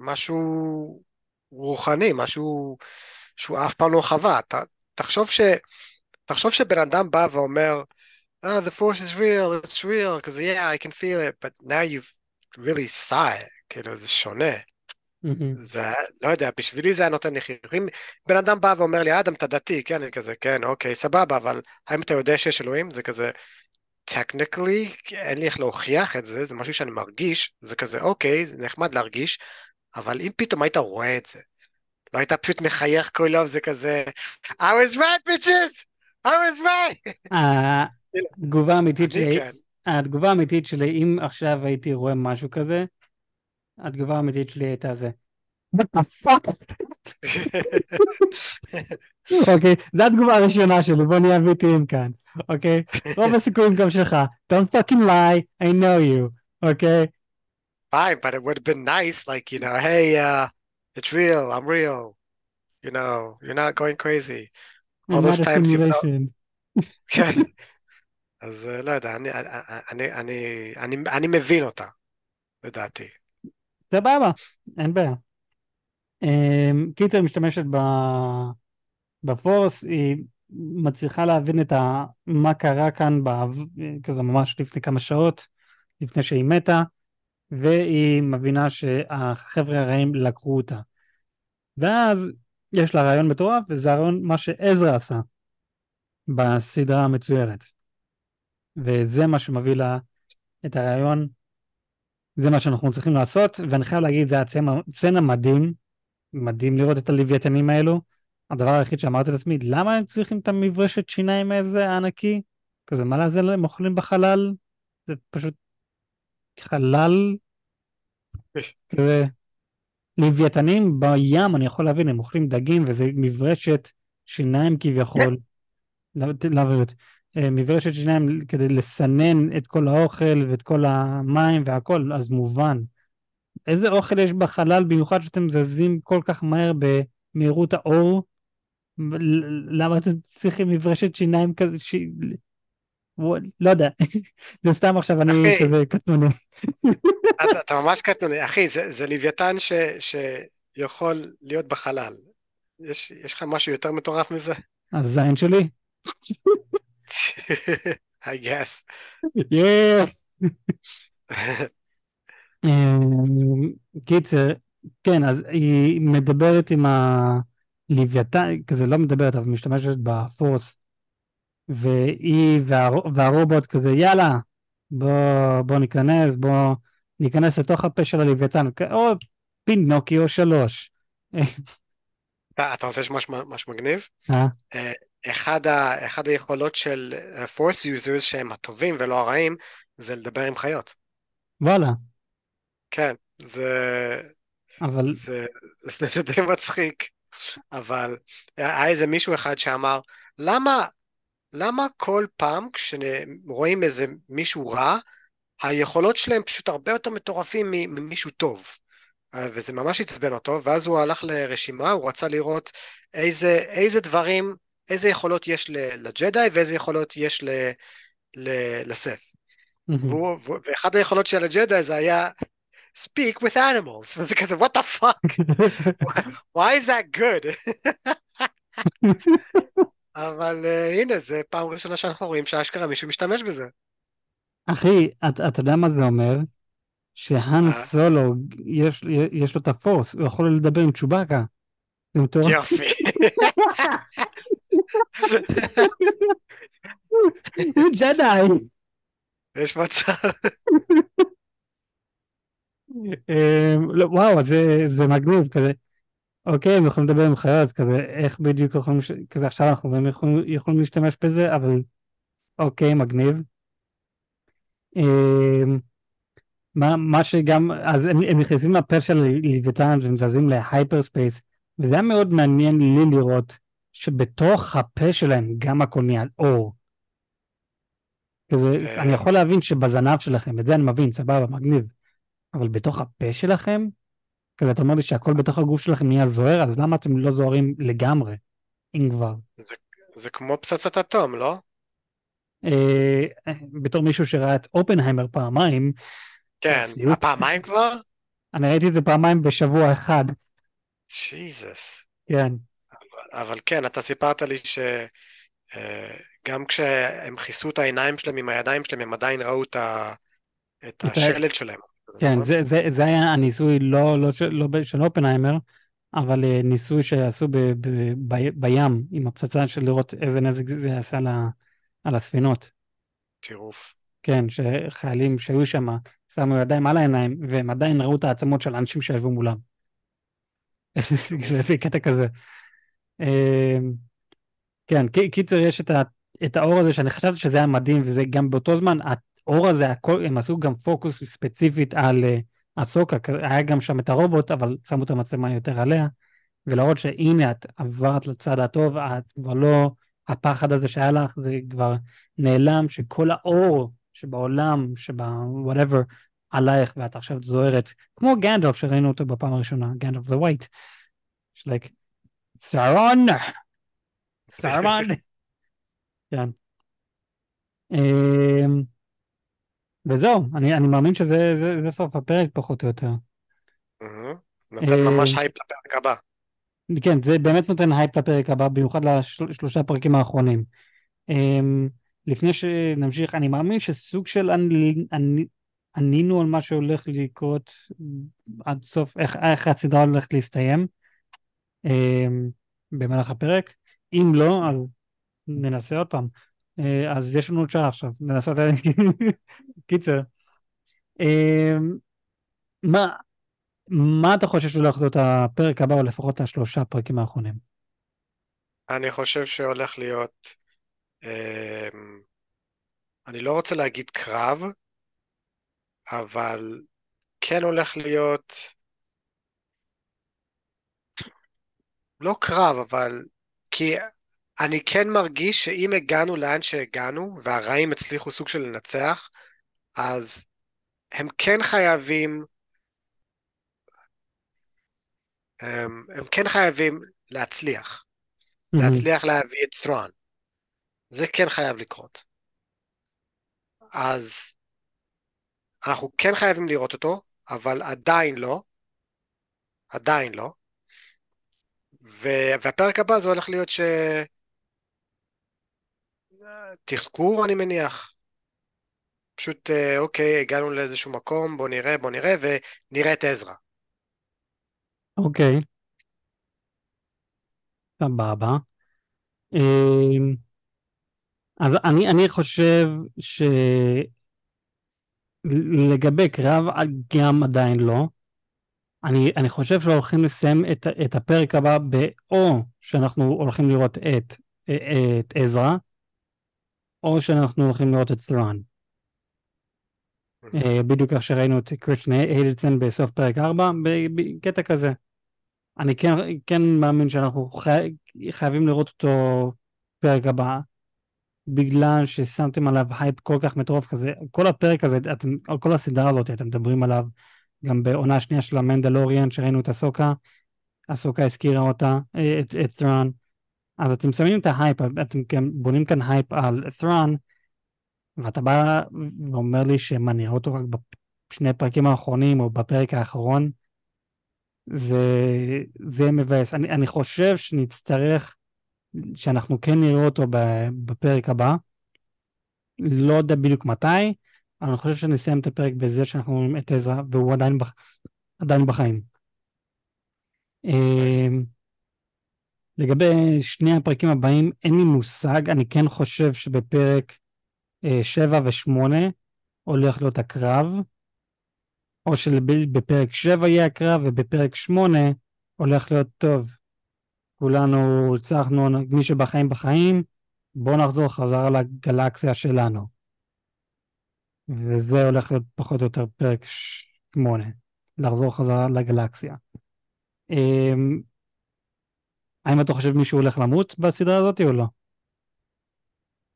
משהו רוחני, משהו שהוא אף פעם לא חווה. תחשוב ש... תחשוב שבן אדם בא ואומר, oh, the force is real, it's real, because yeah, I can feel it, but now you've really saw it, כאילו זה שונה. Mm-hmm. זה, לא יודע, בשבילי זה היה נותן לי חיוכים. בן אדם בא ואומר לי, אדם, אתה דתי, כן, אני כזה, כן, אוקיי, סבבה, אבל האם אתה יודע שיש אלוהים? זה כזה, technically, אין לי איך להוכיח את זה, זה משהו שאני מרגיש, זה כזה, אוקיי, זה נחמד להרגיש, אבל אם פתאום היית רואה את זה, לא היית פשוט מחייך כל יום, זה כזה, I was right, bitches! I was right! התגובה האמיתית שלי, כן. התגובה האמיתית שלי, אם עכשיו הייתי רואה משהו כזה, התגובה האמיתית שלי הייתה זה. What the fuck? אוקיי, זו התגובה הראשונה שלי, בוא נהיה אמיתיים כאן, אוקיי? רוב הסיכויים גם שלך. Don't fucking lie, I know you, אוקיי? Fine, but it would have been nice, like, you know, hey, uh, it's real, I'm real. You know, you're not going crazy. All those times you felt... כן. [LAUGHS] אז לא יודע, אני, אני, אני, אני, אני מבין אותה, לדעתי. סבבה, אין בעיה. קיצר משתמשת בפורס, היא מצליחה להבין את ה, מה קרה כאן, כזה ממש לפני כמה שעות, לפני שהיא מתה, והיא מבינה שהחבר'ה הרעים לקחו אותה. ואז יש לה רעיון מטורף, וזה הרעיון מה שעזרא עשה בסדרה המצוירת. וזה מה שמביא לה את הרעיון, זה מה שאנחנו צריכים לעשות, ואני חייב להגיד, זה סצנה מדהים, מדהים לראות את הלוויתנים האלו. הדבר היחיד שאמרתי לעצמי, למה הם צריכים את המברשת שיניים איזה ענקי? כזה, מה לזה הם אוכלים בחלל? זה פשוט חלל כזה. לוויתנים בים, אני יכול להבין, הם אוכלים דגים וזה מברשת שיניים כביכול. לעבוד. אה, מברשת שיניים כדי לסנן את כל האוכל ואת כל המים והכל, אז מובן. איזה אוכל יש בחלל, במיוחד שאתם זזים כל כך מהר במהירות האור? למה אתם צריכים מברשת שיניים כזה, ש... לא יודע, [LAUGHS] זה סתם עכשיו אני כזה קטנוני. [LAUGHS] אתה, ממש קטנוני, אחי, זה, לוויתן שיכול להיות בחלל. יש, לך משהו יותר מטורף מזה? הזין שלי. [LAUGHS] I guess. Yeah. אמ, קיצר, כן, אז היא מדברת עם, ה... לוויתן כזה לא מדברת, אבל משתמשת בפורס, והיא והר, והרובוט כזה, יאללה, בוא, בוא ניכנס, בוא ניכנס לתוך הפה של הלוויתן, או פינוקיו שלוש. אתה אתה רוצה משהו משהו מגניב? אה? אה, אחד, ה, אחד היכולות של אה, force users שהם הטובים ולא הרעים זה לדבר עם חיות. וואלה, כן, זה, אבל זה, זה, זה די מצחיק, אבל היה איזה מישהו אחד שאמר, למה, למה כל פעם כשרואים איזה מישהו רע, היכולות שלהם פשוט הרבה יותר מטורפים ממישהו טוב. אה, וזה ממש עצבן אותו, ואז הוא הלך לרשימה, הוא רצה לראות איזה, איזה דברים, איזה יכולות יש לג'די ואיזה יכולות יש ל, ל, לסת. והוא, ואחד היכולות של הג'די זה היה speak with animals, וזה כזה what the fuck, [LAUGHS] why is that good? [LAUGHS] אבל uh, הנה, זה פעם ראשונה שאנחנו רואים שאשכרה מישהו משתמש בזה. אחי, אתה את יודע מה זה אומר? שהאן אה? סולו, יש, יש לו את הפורס, הוא יכול לדבר עם צ'ובאקה. זה מטורף. יופי. הוא ג'די. יש מצב. אמ, לא, וואו, זה מגניב כזה. אוקיי, הם יכולים לדבר עם חיות, כזה, איך בדיוק יכולים, כזה עכשיו אנחנו יכולים, יכולים להשתמש בזה, אבל אוקיי, מגניב. אמ, מה, מה שגם, אז הם, הם נכנסים לפה של לוויתן והם זזים ל hyperspace, וזה היה מאוד מעניין לי לראות שבתוך הפה שלהם גם הכל נהיה אור. כזה, אה. אני יכול להבין שבזנב שלכם, את זה אני מבין, סבבה, מגניב. אבל בתוך הפה שלכם, כזה אתה אומר לי שהכל בתוך הגוף שלכם נהיה זוהר, אז למה אתם לא זוהרים לגמרי, אם כבר? זה, זה כמו פצצת אטום, לא? אה, בתור מישהו שראה את אופנהיימר פעמיים, כן, הפעמיים כבר? אני ראיתי את זה פעמיים בשבוע אחד. ג'יזוס. כן. אבל, אבל כן, אתה סיפרת לי שגם uh, כשהם כיסו את העיניים שלהם עם הידיים שלהם, הם עדיין ראו את, ה, את השלד שלהם. כן? זה, זה, זה היה הניסוי לא, לא, של, לא של אופנהיימר, אבל אה, ניסוי שעשו ב, ב, ב, בים עם הפצצה של לראות איזה נזק זה יעשה על, ה, על הספינות. טירוף. כן, שחיילים שהיו שם שמו ידיים על העיניים, והם עדיין ראו את העצמות של האנשים שישבו מולם. [LAUGHS] זה לפי קטע כזה. אמ, כן, קיצר יש את, ה, את האור הזה שאני חשבתי שזה היה מדהים, וזה גם באותו זמן, האור הזה, הכל, הם עשו גם פוקוס ספציפית על הסוקה, אה, היה גם שם את הרובוט, אבל שמו את המצלמה יותר עליה, ולהראות שהנה את עברת לצד הטוב, את כבר לא, הפחד הזה שהיה לך, זה כבר נעלם, שכל האור שבעולם, שב-whatever, עלייך ואת עכשיו זוהרת, כמו גנדלף שראינו אותו בפעם הראשונה, גנדלף the white. It's like, סרון, סרון. [LAUGHS] כן. וזהו, אני, אני מאמין שזה זה, זה סוף הפרק פחות או יותר. נותן ממש הייפ לפרק הבא. כן, זה באמת נותן הייפ לפרק הבא, במיוחד לשלושה הפרקים האחרונים. אמ, לפני שנמשיך, אני מאמין שסוג של ענינו על מה שהולך לקרות עד סוף, איך, איך הסדרה הולכת להסתיים אמ, במהלך הפרק. אם לא, אז ננסה עוד פעם. אה, אז יש לנו עוד שעה עכשיו, לנסות... [LAUGHS] קיצר. אמ, מה, מה אתה חושב שהולך להיות הפרק הבא, או לפחות השלושה פרקים האחרונים? אני חושב שהולך להיות אמ, אני לא רוצה להגיד קרב, אבל כן הולך להיות, לא קרב, אבל כי אני כן מרגיש שאם הגענו לאן שהגענו, והרעים הצליחו סוג של לנצח, אז הם כן חייבים, הם, הם כן חייבים להצליח. להצליח להביא את ת'רון. זה כן חייב לקרות. אז אנחנו כן חייבים לראות אותו, אבל עדיין לא. עדיין לא. והפרק הבא זה הולך להיות ש... תחקור אני מניח. פשוט אה, אוקיי, הגענו לאיזשהו מקום, בוא נראה, בוא נראה, ונראה את עזרא. אוקיי. סבבה. אמ, אז אני, אני חושב שלגבי קרב גם עדיין לא. אני, אני חושב שהולכים לסיים את, את הפרק הבא באו שאנחנו הולכים לראות את, את עזרא, או שאנחנו הולכים לראות את סרן. אה, בדיוק איך שראינו את קריסטן היילסון בסוף פרק 4, בקטע כזה. אני כן, כן מאמין שאנחנו חי, חייבים לראות אותו פרק הבא, בגלל ששמתם עליו הייפ כל כך מטורף כזה. כל הפרק הזה, אתם, כל הסדרה הזאת, אתם מדברים עליו גם בעונה השנייה של המנדלוריאן, שראינו את אסוקה, אסוקה הזכירה אותה, אה, את, את ת'ראן. אז אתם שמים את ההייפ, אתם בונים כאן הייפ על ת'ראן, ואתה בא ואומר לי שמה, נראה אותו רק בשני הפרקים האחרונים או בפרק האחרון, זה, זה מבאס. אני, אני חושב שנצטרך, שאנחנו כן נראה אותו בפרק הבא, לא יודע בדיוק מתי, אבל אני חושב שנסיים את הפרק בזה שאנחנו רואים את עזרא, והוא עדיין, בח... עדיין בחיים. Nice. אמ, לגבי שני הפרקים הבאים, אין לי מושג, אני כן חושב שבפרק אה, שבע ושמונה הולך להיות הקרב, או שבפרק שבע יהיה הקרב ובפרק שמונה הולך להיות טוב. כולנו הצלחנו, מי שבחיים בחיים, בואו נחזור חזרה לגלקסיה שלנו. וזה הולך להיות פחות או יותר פרק שמונה, לחזור חזרה לגלקסיה. האם אתה חושב מישהו הולך למות בסדרה הזאת או לא?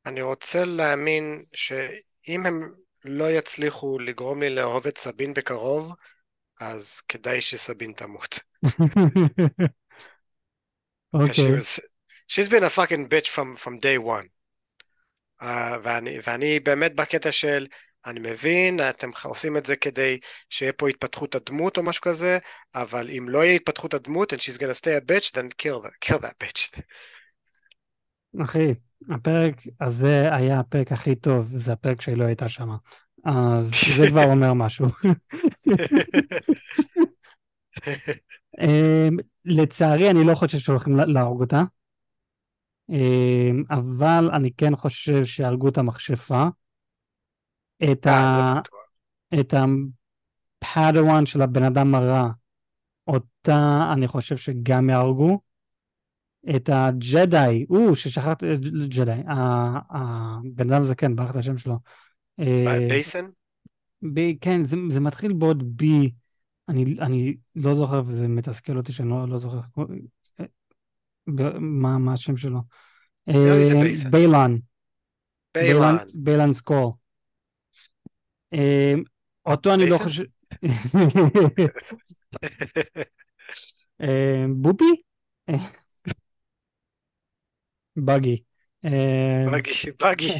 אני רוצה להאמין שאם הם לא יצליחו לגרום לי לאהוב את סבין בקרוב, אז כדאי שסבין תמות. [LAUGHS] אוקיי. She's been a fucking bitch from, from day one. Uh, ואני, ואני באמת בקטע של, אני מבין, אתם עושים את זה כדי שיהיה פה התפתחות הדמות או משהו כזה, אבל אם לא יהיה התפתחות הדמות and she's gonna stay a bitch, then kill, that, kill that bitch. אחי, הפרק הזה היה הפרק הכי טוב, זה הפרק שהיא לא הייתה שם. אז זה כבר אומר משהו. אמ, לצערי, אני לא חושב שהולכים להרוג אותה, אמ, אבל אני כן חושב שהרגו את המכשפה. את אה, ה... את הפאדוואן של הבן אדם הרע, אותה אני חושב שגם יהרגו. את הג'די, או, ששכחתי, ג'די, הבן אדם הזה כן, ברח את השם שלו. אה, בייסן? ב, כן, זה, זה מתחיל בעוד בי, אני, אני לא זוכר וזה מתסכל אותי שאני לא, לא זוכר אה, מה, מה השם שלו. ביילן. ביילן. ביילן סקול. אותו אני לא חושב... בופי? בגי. בגי, בגי.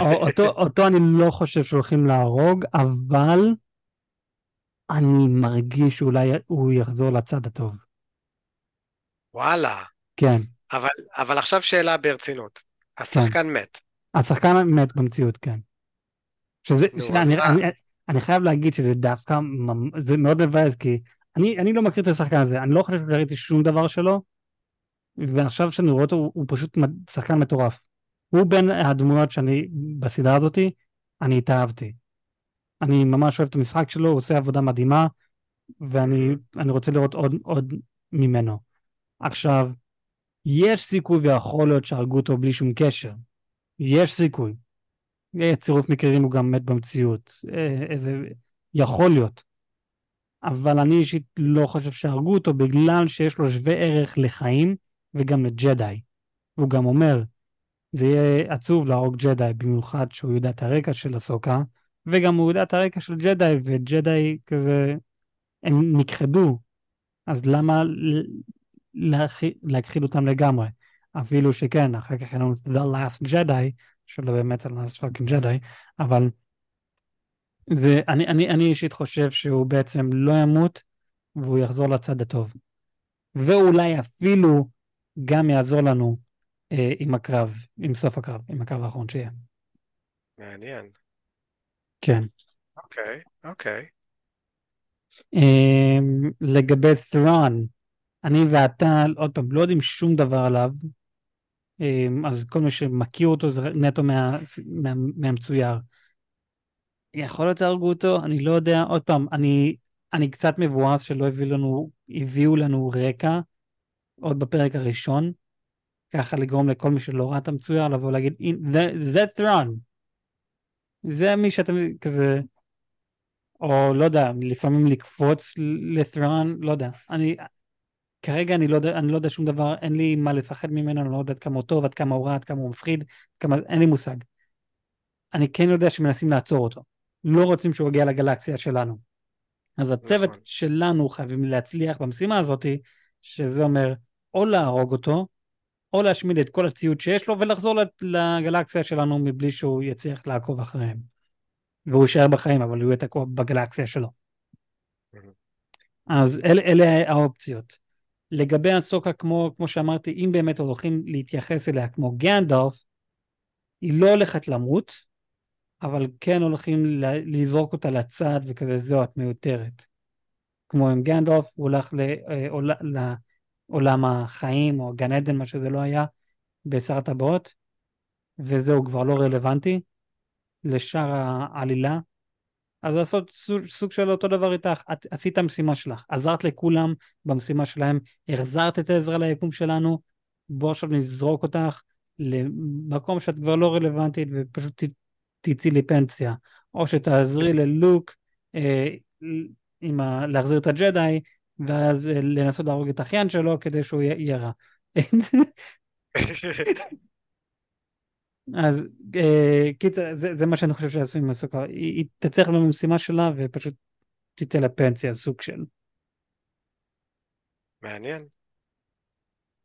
אותו, אותו אני לא חושב שהולכים להרוג, אבל אני מרגיש שאולי הוא יחזור לצד הטוב. וואלה. כן. אבל, אבל עכשיו שאלה ברצינות. השחקן כן. מת. השחקן מת במציאות, כן. שזה, נו, שני, אני, אני, אני חייב להגיד שזה דווקא, זה מאוד מבאס, כי אני, אני לא מכיר את השחקן הזה, אני לא חושב שראיתי שום דבר שלו, ועכשיו שאני רואה אותו הוא, הוא פשוט שחקן מטורף. הוא בין הדמויות שאני בסדרה הזאתי, אני התאהבתי. אני ממש אוהב את המשחק שלו, הוא עושה עבודה מדהימה, ואני רוצה לראות עוד, עוד ממנו. עכשיו, יש סיכוי ויכול להיות שהרגו אותו בלי שום קשר. יש סיכוי. צירוף מקרים הוא גם מת במציאות. אה, איזה... יכול להיות. אבל אני אישית לא חושב שהרגו אותו בגלל שיש לו שווה ערך לחיים וגם לג'די. הוא גם אומר, זה יהיה עצוב להרוג ג'די, במיוחד שהוא יודע את הרקע של הסוקה, וגם הוא יודע את הרקע של ג'די, וג'די כזה, הם נכחדו, אז למה להכחיד אותם לגמרי? אפילו שכן, אחר כך היה לנו The Last Jedi, שלא באמת The Last fucking Jedi, אבל זה, אני, אני, אני אישית חושב שהוא בעצם לא ימות, והוא יחזור לצד הטוב. ואולי אפילו גם יעזור לנו אה, עם הקרב, עם סוף הקרב, עם הקרב האחרון שיהיה. מעניין. כן. אוקיי, אוקיי. אה, לגבי ת'ראן, אני ואתה, עוד פעם, לא יודעים שום דבר עליו, אמ, אז כל מי שמכיר אותו זה נטו מה, מה, מהמצויר. יכול להיות שהרגו אותו, אני לא יודע. עוד פעם, אני, אני קצת מבואס שלא הביאו לנו, הביאו לנו רקע עוד בפרק הראשון, ככה לגרום לכל מי שלא ראה את המצויר לבוא להגיד, that's wrong. זה מי שאתם כזה, או לא יודע, לפעמים לקפוץ לת'ראן, לא יודע. אני, כרגע אני לא, יודע, אני לא יודע שום דבר, אין לי מה לפחד ממנו, אני לא יודע עד כמה הוא טוב, עד כמה הוא רע, עד כמה הוא מפחיד, כמה, אין לי מושג. אני כן יודע שמנסים לעצור אותו. לא רוצים שהוא יגיע לגלקסיה שלנו. אז הצוות נכון. שלנו חייבים להצליח במשימה הזאת, שזה אומר או להרוג אותו, או להשמיד את כל הציוד שיש לו ולחזור לגלקסיה שלנו מבלי שהוא יצליח לעקוב אחריהם. והוא יישאר בחיים, אבל הוא יהיה תקוע בגלקסיה שלו. אז אל, אלה האופציות. לגבי הסוקה, כמו, כמו שאמרתי, אם באמת הולכים להתייחס אליה כמו גנדלף, היא לא הולכת למות, אבל כן הולכים לזרוק אותה לצד וכזה, זהו, את מיותרת. כמו עם גנדלף, הוא הולך לעולם החיים, או גן עדן, מה שזה לא היה, בשר הטבעות, וזהו, כבר לא רלוונטי לשאר העלילה. אז לעשות סוג, סוג של אותו דבר איתך, את עשית משימה שלך, עזרת לכולם במשימה שלהם, החזרת את העזרה ליקום שלנו, בוא עכשיו נזרוק אותך למקום שאת כבר לא רלוונטית ופשוט תצאי לפנסיה, או שתעזרי ללוק אה, עם ה... להחזיר את הג'די, ואז אה, לנסות להרוג את האחיין שלו כדי שהוא יהיה רע. [LAUGHS] אז אה, קיצר, זה, זה מה שאני חושב שעשו עם הסוכר. היא, היא תצליח במשימה שלה ופשוט תצא לפנסיה, סוג של. מעניין.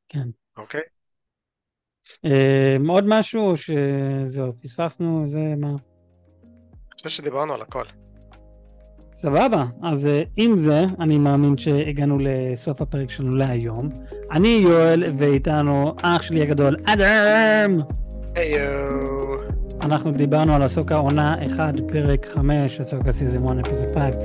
כן. אוקיי. אה, עוד משהו או שזהו, פספסנו, זה מה? אני חושב שדיברנו על הכל. סבבה, אז אה, עם זה, אני מאמין שהגענו לסוף הפרק שלנו להיום. אני יואל, ואיתנו אח שלי הגדול, אדם! היו. אנחנו דיברנו על הסוקה עונה 1, פרק 5, הסוקה סיזם 1, אפיזוד 5.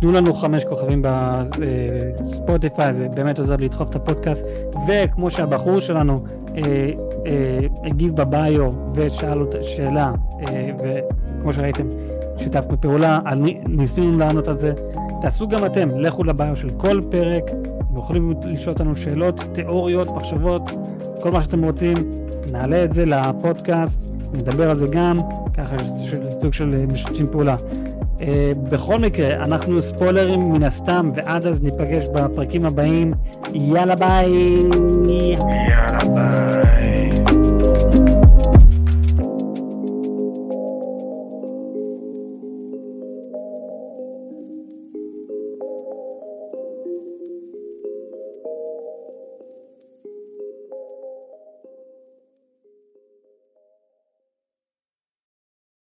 תנו לנו חמש כוכבים בספוטיפיי, זה באמת עוזר לדחוף את הפודקאסט. וכמו שהבחור שלנו אה, אה, הגיב בביו ושאל אותה שאלה, אה, וכמו שראיתם, שיתפנו פעולה, ניסינו לענות על זה. תעשו גם אתם, לכו לביו של כל פרק, אתם יכולים לשאול אותנו שאלות, תיאוריות, מחשבות, כל מה שאתם רוצים. נעלה את זה לפודקאסט, נדבר על זה גם, ככה של סוג של משתפים פעולה. Uh, בכל מקרה, אנחנו ספוילרים מן הסתם, ועד אז ניפגש בפרקים הבאים. יאללה ביי! יאללה ביי.